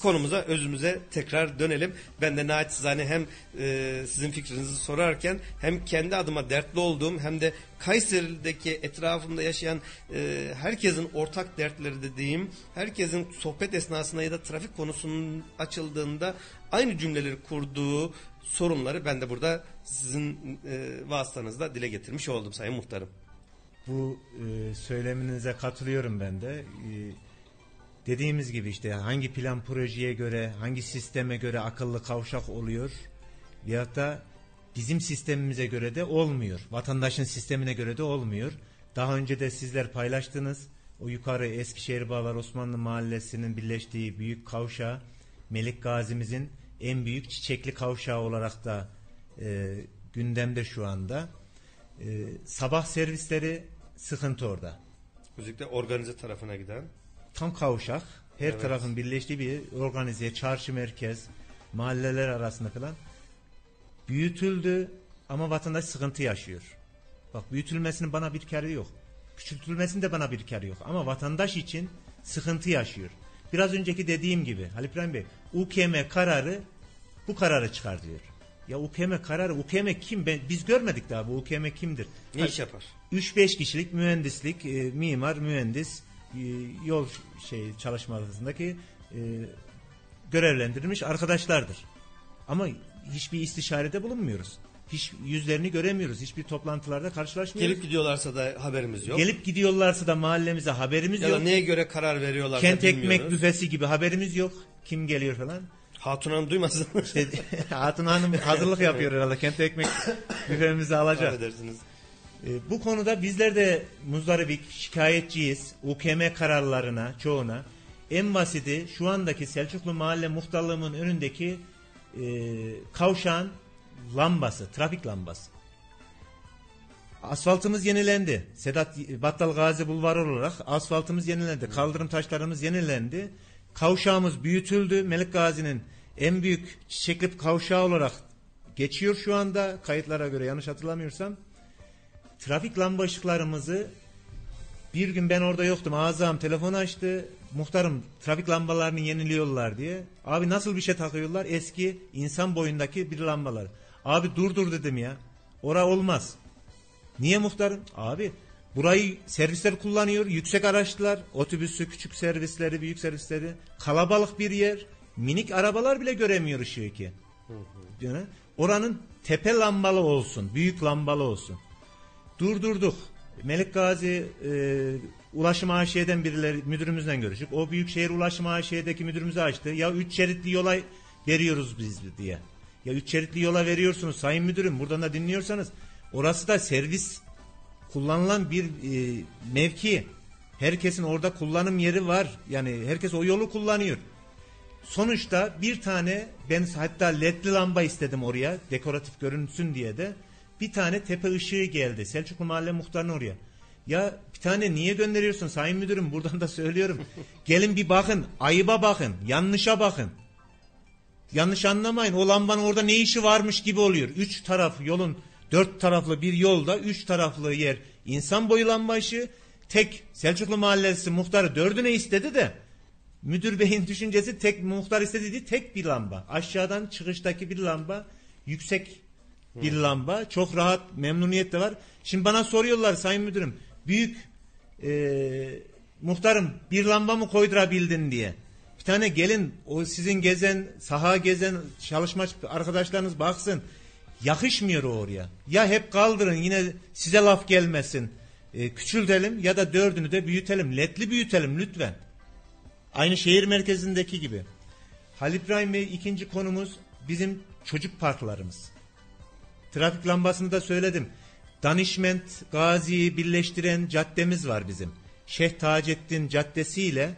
Konumuza, özümüze tekrar dönelim. Ben de naçizane hem e, sizin fikrinizi sorarken hem kendi adıma dertli olduğum hem de Kayseri'deki etrafımda yaşayan e, herkesin ortak dertleri dediğim, herkesin sohbet esnasında ya da trafik konusunun açıldığında aynı cümleleri kurduğu sorunları ben de burada sizin e, vasıtanızda dile getirmiş oldum Sayın Muhtarım. Bu e, söyleminize katılıyorum ben de. E, dediğimiz gibi işte hangi plan projeye göre, hangi sisteme göre akıllı kavşak oluyor veyahut da bizim sistemimize göre de olmuyor. Vatandaşın sistemine göre de olmuyor. Daha önce de sizler paylaştınız. O yukarı Eskişehir Bağlar Osmanlı Mahallesi'nin birleştiği büyük kavşağı Melik Gazi'mizin en büyük çiçekli kavşağı olarak da e, gündemde şu anda. E, sabah servisleri sıkıntı orada. Özellikle organize tarafına giden. Tam kavşak. Her Evet. tarafın birleştiği bir organize, çarşı merkez, mahalleler arasında falan. Büyütüldü ama vatandaş sıkıntı yaşıyor. Bak büyütülmesinin bana bir karı yok. Küçültülmesinin de bana bir karı yok. Ama vatandaş için sıkıntı yaşıyor. Biraz önceki dediğim gibi Halil İbrahim Bey, UKM kararı bu kararı çıkar diyor. Ya UKM kararı, UKM kim? Ben, biz görmedik daha bu UKM kimdir? Ne iş yapar? 3-5 kişilik mühendislik, e, mimar, mühendis, yol şey çalışmalarındaki e, görevlendirilmiş arkadaşlardır. Ama hiçbir istişarede bulunmuyoruz. Hiç yüzlerini göremiyoruz. Hiçbir toplantılarda karşılaşmıyoruz. Gelip gidiyorlarsa da haberimiz yok. Gelip gidiyorlarsa da mahallemize haberimiz ya yok. neye göre karar veriyorlar Kent da ekmek bilmiyoruz. büfesi gibi haberimiz yok. Kim geliyor falan. Hatun Hanım duymasın. İşte Hatun Hanım hazırlık yapıyor herhalde. Kent ekmek büfemizi alacak. Affedersiniz. E, bu konuda bizler de muzdaribik, şikayetçiyiz. UKM kararlarına, çoğuna. En basiti şu andaki Selçuklu Mahalle Muhtarlığı'nın önündeki e, kavşağın lambası, trafik lambası. Asfaltımız yenilendi. Sedat Battal Gazi Bulvarı olarak asfaltımız yenilendi. Kaldırım taşlarımız yenilendi. Kavşağımız büyütüldü. Melik Gazi'nin en büyük çiçekli kavşağı olarak geçiyor şu anda. Kayıtlara göre yanlış hatırlamıyorsam. Trafik lamba ışıklarımızı bir gün ben orada yoktum. Ağzım telefon açtı. Muhtarım trafik lambalarını yeniliyorlar diye. Abi nasıl bir şey takıyorlar? Eski insan boyundaki bir lambalar. Abi dur dur dedim ya. Ora olmaz. Niye muhtarım? Abi burayı servisler kullanıyor. Yüksek araçlar, otobüsü, küçük servisleri, büyük servisleri. Kalabalık bir yer. Minik arabalar bile göremiyor ışığı ki. Yani oranın tepe lambalı olsun. Büyük lambalı olsun. Durdurduk. Melik Gazi e, Ulaşım AŞ'den birileri müdürümüzle görüştük. O Büyükşehir Ulaşım AŞ'deki müdürümüzü açtı. Ya üç şeritli yola veriyoruz biz diye. Ya üç şeritli yola veriyorsunuz sayın müdürüm buradan da dinliyorsanız. Orası da servis kullanılan bir e, mevki. Herkesin orada kullanım yeri var. Yani herkes o yolu kullanıyor. Sonuçta bir tane ben hatta ledli lamba istedim oraya dekoratif görünsün diye de bir tane tepe ışığı geldi. Selçuklu Mahalle Muhtarı'nın oraya. Ya bir tane niye gönderiyorsun sayın müdürüm buradan da söylüyorum. Gelin bir bakın ayıba bakın yanlışa bakın. Yanlış anlamayın o lambanın orada ne işi varmış gibi oluyor. Üç taraf yolun dört taraflı bir yolda üç taraflı yer insan boyu lamba ışığı tek Selçuklu Mahallesi muhtarı dördüne istedi de müdür beyin düşüncesi tek muhtar istediği tek bir lamba. Aşağıdan çıkıştaki bir lamba yüksek bir lamba. Çok rahat, memnuniyet de var. Şimdi bana soruyorlar Sayın Müdürüm, büyük e, muhtarım bir lamba mı koydurabildin diye. Bir tane gelin o sizin gezen, saha gezen çalışma arkadaşlarınız baksın. Yakışmıyor o oraya. Ya hep kaldırın yine size laf gelmesin. E, küçültelim ya da dördünü de büyütelim. Ledli büyütelim lütfen. Aynı şehir merkezindeki gibi. Halil İbrahim Bey ikinci konumuz bizim çocuk parklarımız. Trafik lambasını da söyledim. Danişment Gazi'yi birleştiren caddemiz var bizim. Şeyh Taceddin Caddesi ile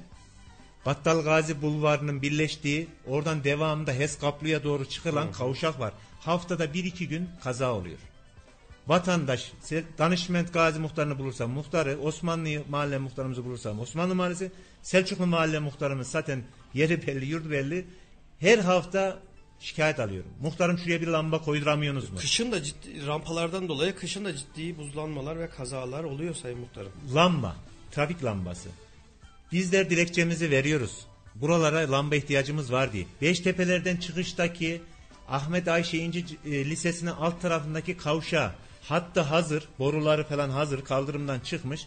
Battal Gazi Bulvarı'nın birleştiği oradan devamında HES Kaplı'ya doğru çıkılan kavşak var. Haftada bir iki gün kaza oluyor. Vatandaş Danışment Gazi muhtarını bulursam muhtarı, Osmanlı mahalle muhtarımızı bulursam Osmanlı mahallesi, Selçuklu mahalle muhtarımız zaten yeri belli, yurdu belli. Her hafta şikayet alıyorum. Muhtarım şuraya bir lamba koyduramıyorsunuz mu? Kışın da ciddi rampalardan dolayı kışın da ciddi buzlanmalar ve kazalar oluyor Sayın Muhtarım. Lamba, trafik lambası. Bizler dilekçemizi veriyoruz. Buralara lamba ihtiyacımız var diye. Beştepelerden çıkıştaki Ahmet Ayşe İnci e, Lisesi'nin alt tarafındaki kavşağı hatta hazır, boruları falan hazır kaldırımdan çıkmış.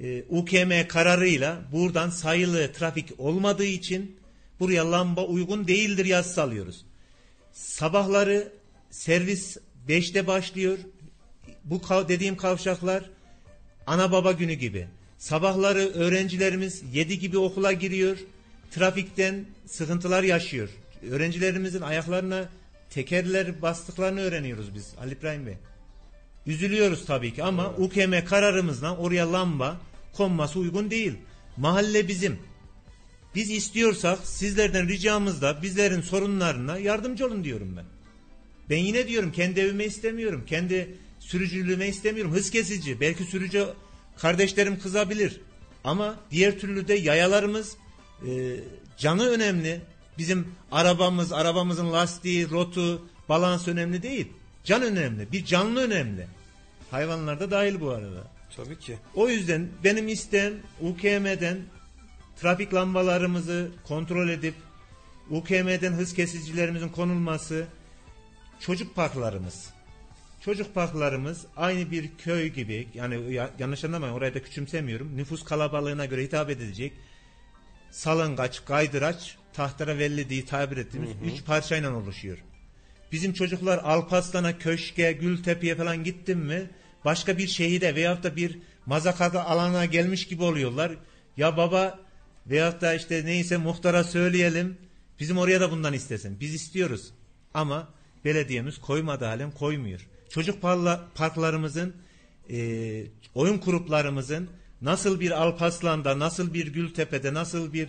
E, UKM kararıyla buradan sayılı trafik olmadığı için buraya lamba uygun değildir yazısı alıyoruz. Sabahları servis 5'te başlıyor. Bu dediğim kavşaklar ana baba günü gibi. Sabahları öğrencilerimiz 7 gibi okula giriyor. Trafikten sıkıntılar yaşıyor. Öğrencilerimizin ayaklarına tekerler bastıklarını öğreniyoruz biz Ali İbrahim Bey. Üzülüyoruz tabii ki ama UKM kararımızla oraya lamba konması uygun değil. Mahalle bizim. Biz istiyorsak sizlerden ricamız da bizlerin sorunlarına yardımcı olun diyorum ben. Ben yine diyorum kendi evime istemiyorum. Kendi sürücülüğüme istemiyorum. Hız kesici. Belki sürücü kardeşlerim kızabilir. Ama diğer türlü de yayalarımız e, canı önemli. Bizim arabamız, arabamızın lastiği, rotu, balans önemli değil. Can önemli. Bir canlı önemli. Hayvanlar da dahil bu arada. Tabii ki. O yüzden benim isteğim UKM'den trafik lambalarımızı kontrol edip UKM'den hız kesicilerimizin konulması, çocuk parklarımız. Çocuk parklarımız aynı bir köy gibi yani ya- yanlış anlamayın orayı da küçümsemiyorum. Nüfus kalabalığına göre hitap edilecek salıngaç, kaydıraç, tahterevelli diye tabir ettiğimiz üç parçayla oluşuyor. Bizim çocuklar Alparslan'a, Köşke, Gültepe'ye falan gittim mi başka bir şehide veyahut da bir mazakada alana gelmiş gibi oluyorlar. Ya baba veyahut da işte neyse muhtara söyleyelim bizim oraya da bundan istesin. Biz istiyoruz ama belediyemiz koymadı halen koymuyor. Çocuk parklarımızın e, oyun gruplarımızın nasıl bir Alpaslan'da, nasıl bir Gültepe'de, nasıl bir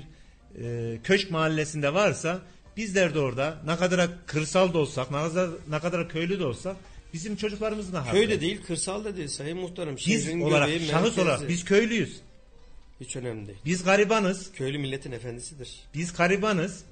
e, Köşk mahallesinde varsa bizler de orada ne kadar kırsal da olsak, ne kadar, ne kadar köylü de olsak bizim çocuklarımızın da hakkı. Köyde değil, kırsal da değil Sayın Muhtarım. Biz olarak, şahıs merkezi. olarak biz köylüyüz. Hiç önemli değil. Biz garibanız. Köylü milletin efendisidir. Biz garibanız.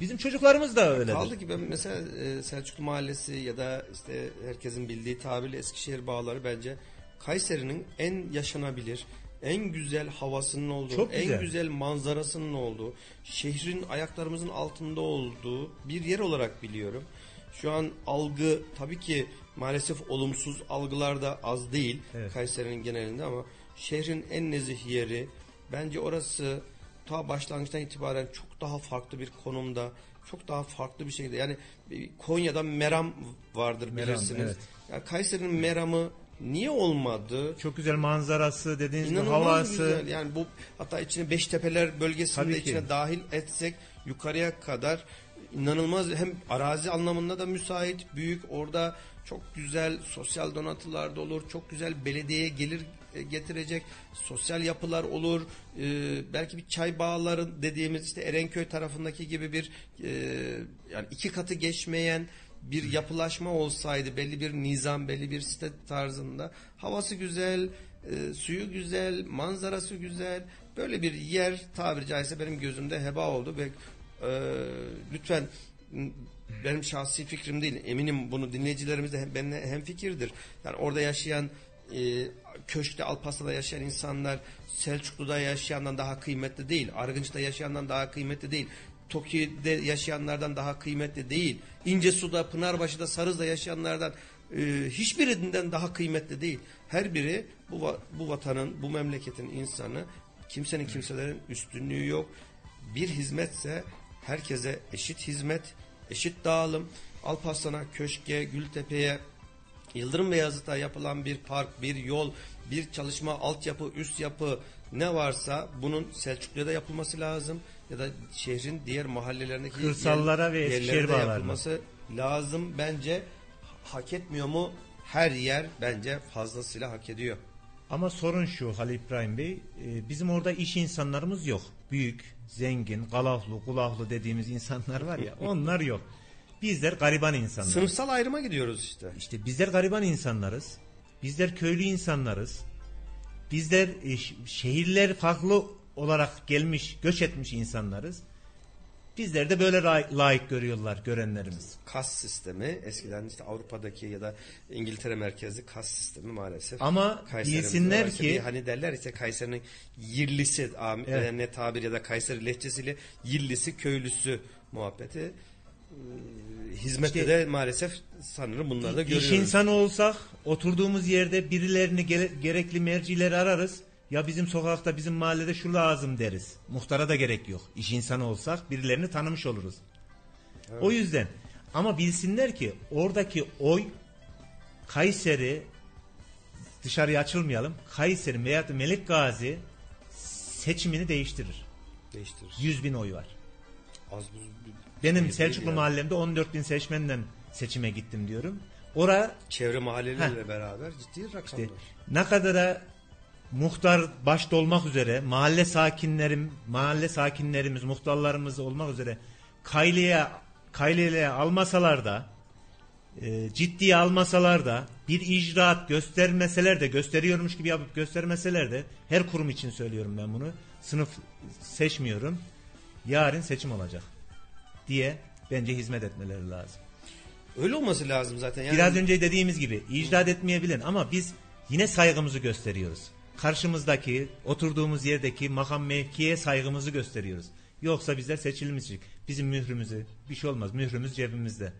Bizim çocuklarımız da öyledir. Kaldı ki ben mesela e, Selçuklu Mahallesi ya da işte herkesin bildiği tabirle Eskişehir bağları bence Kayseri'nin en yaşanabilir, en güzel havasının olduğu, Çok en güzel. güzel manzarasının olduğu, şehrin ayaklarımızın altında olduğu bir yer olarak biliyorum. Şu an algı tabii ki maalesef olumsuz algılar da az değil Evet. Kayseri'nin genelinde ama şehrin en nezih yeri bence orası ta başlangıçtan itibaren çok daha farklı bir konumda çok daha farklı bir şekilde yani e, Konya'da Meram vardır Meram, bilirsiniz. evet. Ya Kayseri'nin Meram'ı niye olmadı? Çok güzel manzarası dediğiniz gibi havası. güzel. Yani bu hatta içine Beştepeler bölgesinde Tabii ki. içine dahil etsek yukarıya kadar inanılmaz hem arazi anlamında da müsait, büyük. Orada çok güzel sosyal donatılar da olur. Çok güzel belediyeye gelir getirecek sosyal yapılar olur. Ee, belki bir çay bağları dediğimiz işte Erenköy tarafındaki gibi bir e, yani iki katı geçmeyen bir yapılaşma olsaydı belli bir nizam belli bir site tarzında havası güzel e, suyu güzel manzarası güzel böyle bir yer tabiri caizse benim gözümde heba oldu ve e, lütfen benim şahsi fikrim değil eminim bunu dinleyicilerimiz de benimle hem fikirdir yani orada yaşayan e, Köşk'te Alparslan'da yaşayan insanlar Selçuklu'da yaşayandan daha kıymetli değil Argınç'ta yaşayandan daha kıymetli değil Toki'de yaşayanlardan daha kıymetli değil. İncesu'da, Pınarbaşı'da, Sarız'da yaşayanlardan e, hiçbirinden daha kıymetli değil. Her biri bu, bu vatanın, bu memleketin insanı kimsenin kimselerin üstünlüğü yok. Bir hizmetse herkese eşit hizmet, eşit dağılım. Alparslan'a, Köşk'e, Gültepe'ye, Yıldırım Beyazıt'a yapılan bir park, bir yol, bir çalışma, altyapı, üst yapı ne varsa bunun Selçuklu'ya da yapılması lazım. Ya da şehrin diğer mahallelerindeki Kırsallara ve yerlere Eskişehir bağlarına. yapılması lazım. Bence hak etmiyor mu? Her yer bence fazlasıyla hak ediyor. Ama sorun şu Halil İbrahim Bey, e, bizim orada iş insanlarımız yok. Büyük, zengin, galahlı, kulahlı dediğimiz insanlar var ya, onlar yok. Bizler gariban insanlarız. Sınıfsal ayrıma gidiyoruz işte. İşte bizler gariban insanlarız. Bizler köylü insanlarız. Bizler e, şehirler farklı olarak gelmiş, göç etmiş insanlarız. Bizler de böyle lay- layık görüyorlar görenlerimiz. Kas sistemi eskiden işte Avrupa'daki ya da İngiltere merkezli kas sistemi maalesef. Ama bilsinler ki- hani derler işte Kayseri'nin yerlisi am- Evet. ne tabir ya da Kayseri lehçesiyle yerlisi köylüsü muhabbeti hizmette İşte- de maalesef sanırım bunları da İş görüyoruz. insanı olsak oturduğumuz yerde birilerini gere- gerekli mercileri ararız. Ya bizim sokakta bizim mahallede şu lazım deriz. Muhtara da gerek yok. İş insanı olsak birilerini tanımış oluruz. O yüzden ama bilsinler ki oradaki oy Kayseri dışarıya açılmayalım. Kayseri veya Melik Gazi seçimini değiştirir. Değiştirir. 100 bin oy var. Az buz Benim Selçuklu ya. mahallemde 14 bin seçmenden seçime gittim diyorum. Ora Çevre mahallelerle beraber ciddi rakamlar. İşte ne kadara muhtar başta olmak üzere mahalle sakinlerim, mahalle sakinlerimiz, muhtarlarımız olmak üzere kayleye kayleye almasalar da e, ciddiye almasalar da bir icraat göstermeseler de gösteriyormuş gibi yapıp göstermeseler de her kurum için söylüyorum ben bunu. Sınıf seçmiyorum. Yarın seçim olacak diye bence hizmet etmeleri lazım. Öyle olması lazım zaten. Yani Biraz önce dediğimiz gibi icraat etmeyebilen ama biz yine saygımızı gösteriyoruz. Karşımızdaki, oturduğumuz yerdeki makam mevkiye saygımızı gösteriyoruz. Yoksa bizler seçilmiştik. Bizim mührümüzü, bir şey olmaz. Mührümüz cebimizde.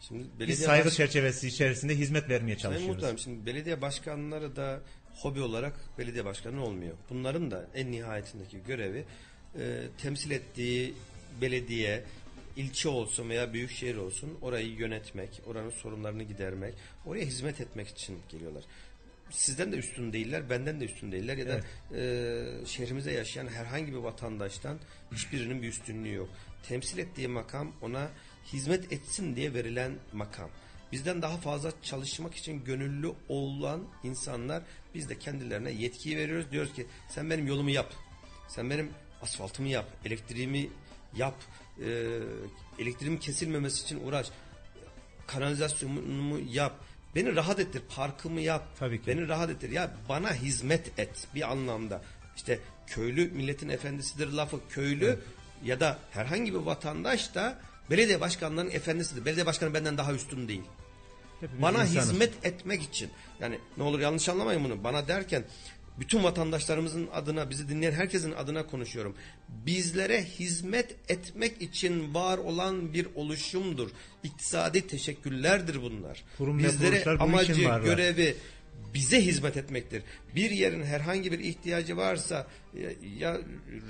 Şimdi Biz belediye saygı baş- çerçevesi içerisinde hizmet vermeye çalışıyoruz. Muhtarım şimdi belediye başkanları da hobi olarak belediye başkanı olmuyor. Bunların da en nihayetindeki görevi e, temsil ettiği belediye, ilçe olsun veya büyük şehir olsun orayı yönetmek, oranın sorunlarını gidermek, oraya hizmet etmek için geliyorlar. Sizden de üstün değiller, benden de üstün değiller ya da e, şehrimizde yaşayan herhangi bir vatandaştan hiçbirinin bir üstünlüğü yok. Temsil ettiği makam ona hizmet etsin diye verilen makam. Bizden daha fazla çalışmak için gönüllü olan insanlar biz de kendilerine yetkiyi veriyoruz. Diyoruz ki sen benim yolumu yap. Sen benim asfaltımı yap. Elektriğimi yap. E, elektriğim kesilmemesi için uğraş. Kanalizasyonumu yap. Beni rahat ettir. Parkımı yap. Tabii ki. Beni rahat ettir. Ya bana hizmet et bir anlamda. İşte köylü milletin efendisidir lafı köylü ya da herhangi bir vatandaş da belediye başkanlarının efendisidir. Belediye başkanı benden daha üstün değil. Hepimiz Bana insanız. hizmet etmek için. Yani ne olur yanlış anlamayın bunu. Bana derken bütün vatandaşlarımızın adına, bizi dinleyen herkesin adına konuşuyorum. Bizlere hizmet etmek için var olan bir oluşumdur. İktisadi teşekküllerdir bunlar. Kurum Bizlere bu amacı, görevi bize hizmet etmektir. Bir yerin herhangi bir ihtiyacı varsa ya, ya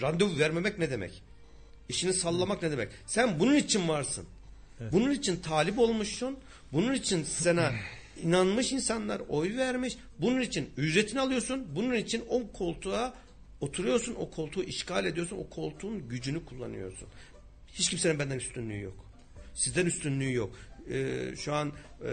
randevu vermemek ne demek? İşini sallamak ne demek? Sen bunun için varsın. Bunun için talip olmuşsun. Bunun için sana inanmış insanlar oy vermiş. Bunun için ücretini alıyorsun. Bunun için o koltuğa oturuyorsun. O koltuğu işgal ediyorsun. O koltuğun gücünü kullanıyorsun. Hiç kimsenin benden üstünlüğü yok. Sizden üstünlüğü yok. Ee, şu an e,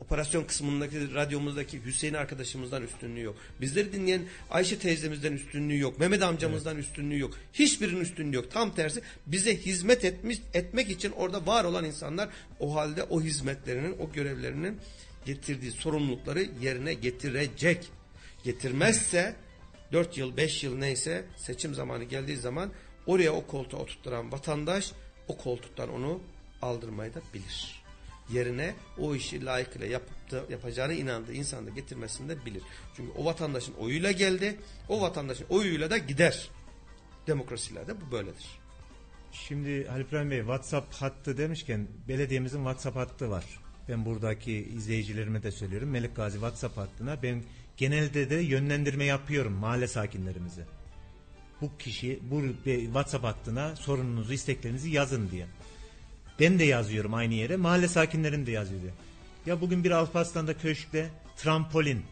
operasyon kısmındaki radyomuzdaki Hüseyin arkadaşımızdan üstünlüğü yok. Bizleri dinleyen Ayşe teyzemizden üstünlüğü yok. Mehmet amcamızdan üstünlüğü yok. Hiçbirinin üstünlüğü yok. Tam tersi bize hizmet etmiş etmek için orada var olan insanlar o halde o hizmetlerinin, o görevlerinin getirdiği sorumlulukları yerine getirecek. Getirmezse 4 yıl 5 yıl neyse seçim zamanı geldiği zaman oraya o koltuğa oturtturan vatandaş o koltuktan onu aldırmayı da bilir. Yerine o işi layıkıyla da yapacağına inandığı insanı da getirmesini de bilir. Çünkü o vatandaşın oyuyla geldi, o vatandaşın oyuyla da gider. Demokrasilerde bu böyledir. Şimdi Halil Bey WhatsApp hattı demişken belediyemizin WhatsApp hattı var. Ben buradaki izleyicilerime de söylüyorum. Melik Gazi WhatsApp hattına ben genelde de yönlendirme yapıyorum mahalle sakinlerimize. Bu kişi bu WhatsApp hattına sorununuzu, isteklerinizi yazın diye. Ben de yazıyorum aynı yere. Mahalle sakinlerim de yazıyor diye. Ya bugün bir Alparslan'da köşkte trampolin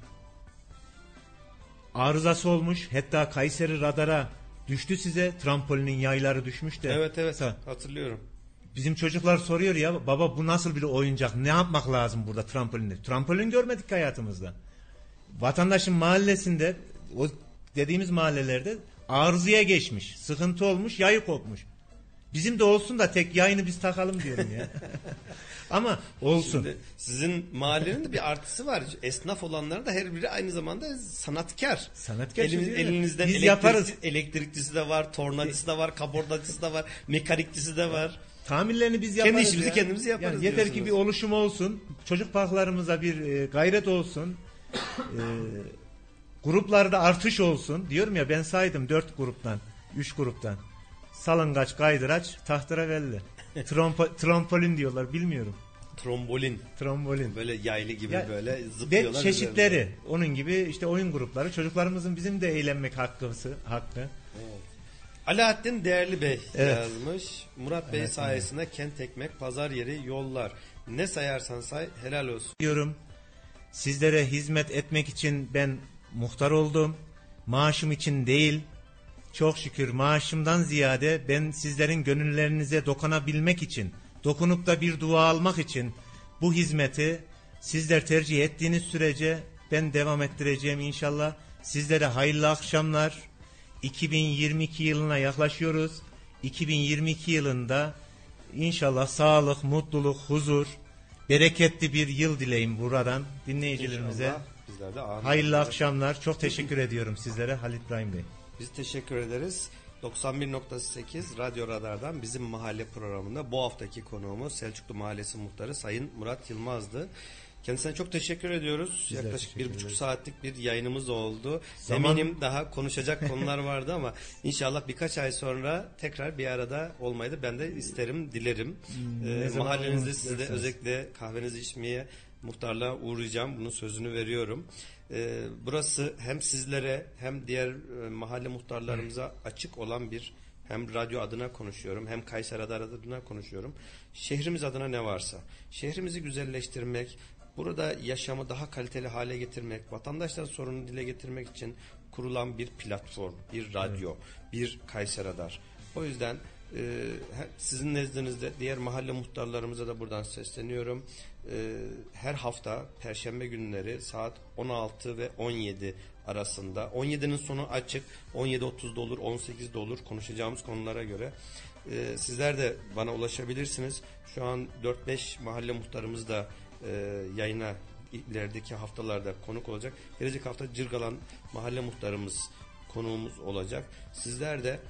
arızası olmuş. Hatta Kayseri radara düştü size. Trampolinin yayları düşmüş de. Evet evet hatırlıyorum. Bizim çocuklar soruyor ya baba bu nasıl bir oyuncak? Ne yapmak lazım burada trampolində? Trampolin görmedik hayatımızda. Vatandaşın mahallesinde o dediğimiz mahallelerde arızaya geçmiş. Sıkıntı olmuş, yayı kopmuş. Bizim de olsun da tek yayını biz takalım diyorum ya. Ama olsun. Şimdi sizin mahallenin de bir artısı var. Esnaf olanlar da her biri aynı zamanda sanatkar. Sanatkar öyle. elinizden Biz elektrik- yaparız. elektrikçisi de var, tornacısı da var, kabordacısı da var, mekanikçisi de var. Tamirlerini biz Kendi yaparız. işimizi ya. kendimiz yaparız Yani yeter ki bir oluşum olsun. Çocuk parklarımıza bir e, gayret olsun. E, gruplarda artış olsun. Diyorum ya ben saydım dört gruptan. Üç gruptan. Salıngaç, kaydıraç, tahterevelli. Trompo, trampolin diyorlar bilmiyorum. Trombolin. Trambolin. Böyle yaylı gibi Ya, böyle Ve zıplıyorlar. çeşitleri. üzerinde. Onun gibi işte oyun grupları. Çocuklarımızın bizim de eğlenmek hakkısı, hakkı. Alaaddin Değerli Bey Evet. yazmış. Murat Bey Evet, sayesinde kent ekmek, pazar yeri, yollar. Ne sayarsan say helal olsun. diyorum. Sizlere hizmet etmek için ben muhtar oldum. Maaşım için değil. Çok şükür maaşımdan ziyade ben sizlerin gönüllerinize dokunabilmek için, dokunup da bir dua almak için bu hizmeti sizler tercih ettiğiniz sürece ben devam ettireceğim inşallah. Sizlere hayırlı akşamlar. 2022 yılına yaklaşıyoruz. 2022 yılında inşallah sağlık, mutluluk, huzur, bereketli bir yıl dileyim buradan dinleyicilerimize. İnşallah Bizler de amin. Hayırlı akşamlar. Çok teşekkür ediyorum sizlere Halit İbrahim Bey. Biz teşekkür ederiz. 91.8 Radyo Radar'dan bizim mahalle programında bu haftaki konuğumuz Selçuklu Mahallesi Muhtarı Sayın Murat Yılmaz'dı. Kendisine çok teşekkür ediyoruz. de Yaklaşık bir buçuk saatlik bir yayınımız oldu. Zaman- Eminim daha konuşacak konular vardı ama inşallah birkaç ay sonra tekrar bir arada olmayı da ben de isterim, dilerim. Hmm, Ee, mahallenizde size de özellikle kahvenizi içmeye muhtarlığa uğrayacağım. Bunun sözünü veriyorum. Ee, burası hem sizlere hem diğer e, mahalle muhtarlarımıza açık olan bir hem radyo adına konuşuyorum hem Kayseri adına konuşuyorum. Şehrimiz adına ne varsa. Şehrimizi güzelleştirmek, burada yaşamı daha kaliteli hale getirmek, vatandaşların sorununu dile getirmek için kurulan bir platform, bir radyo, bir Kayseri Radar. O yüzden e, sizin nezdinizde diğer mahalle muhtarlarımıza da buradan sesleniyorum. E, her hafta Perşembe günleri saat 16 ve 17 arasında 17'nin sonu açık 17.30'da olur 18'de olur konuşacağımız konulara göre e, sizler de bana ulaşabilirsiniz. Şu an 4-5 mahalle muhtarımız da e, yayına ilerideki haftalarda konuk olacak. Gelecek hafta Cırgalan mahalle muhtarımız konuğumuz olacak. Sizler de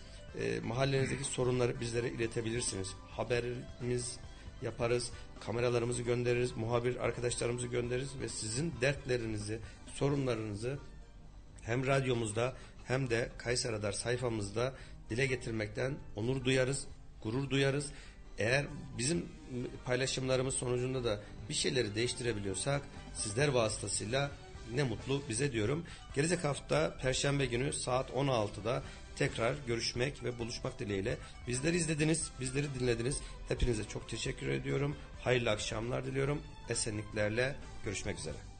e, mahallenizdeki sorunları bizlere iletebilirsiniz. Haberimiz yaparız, kameralarımızı göndeririz, muhabir arkadaşlarımızı göndeririz ve sizin dertlerinizi, sorunlarınızı hem radyomuzda hem de Kayseri Radar sayfamızda dile getirmekten onur duyarız, gurur duyarız. Eğer bizim paylaşımlarımız sonucunda da bir şeyleri değiştirebiliyorsak sizler vasıtasıyla ne mutlu bize diyorum. Gelecek hafta Perşembe günü saat 16'da tekrar görüşmek ve buluşmak dileğiyle. Bizleri izlediniz, bizleri dinlediniz. Hepinize çok teşekkür ediyorum. Hayırlı akşamlar diliyorum. Esenliklerle görüşmek üzere.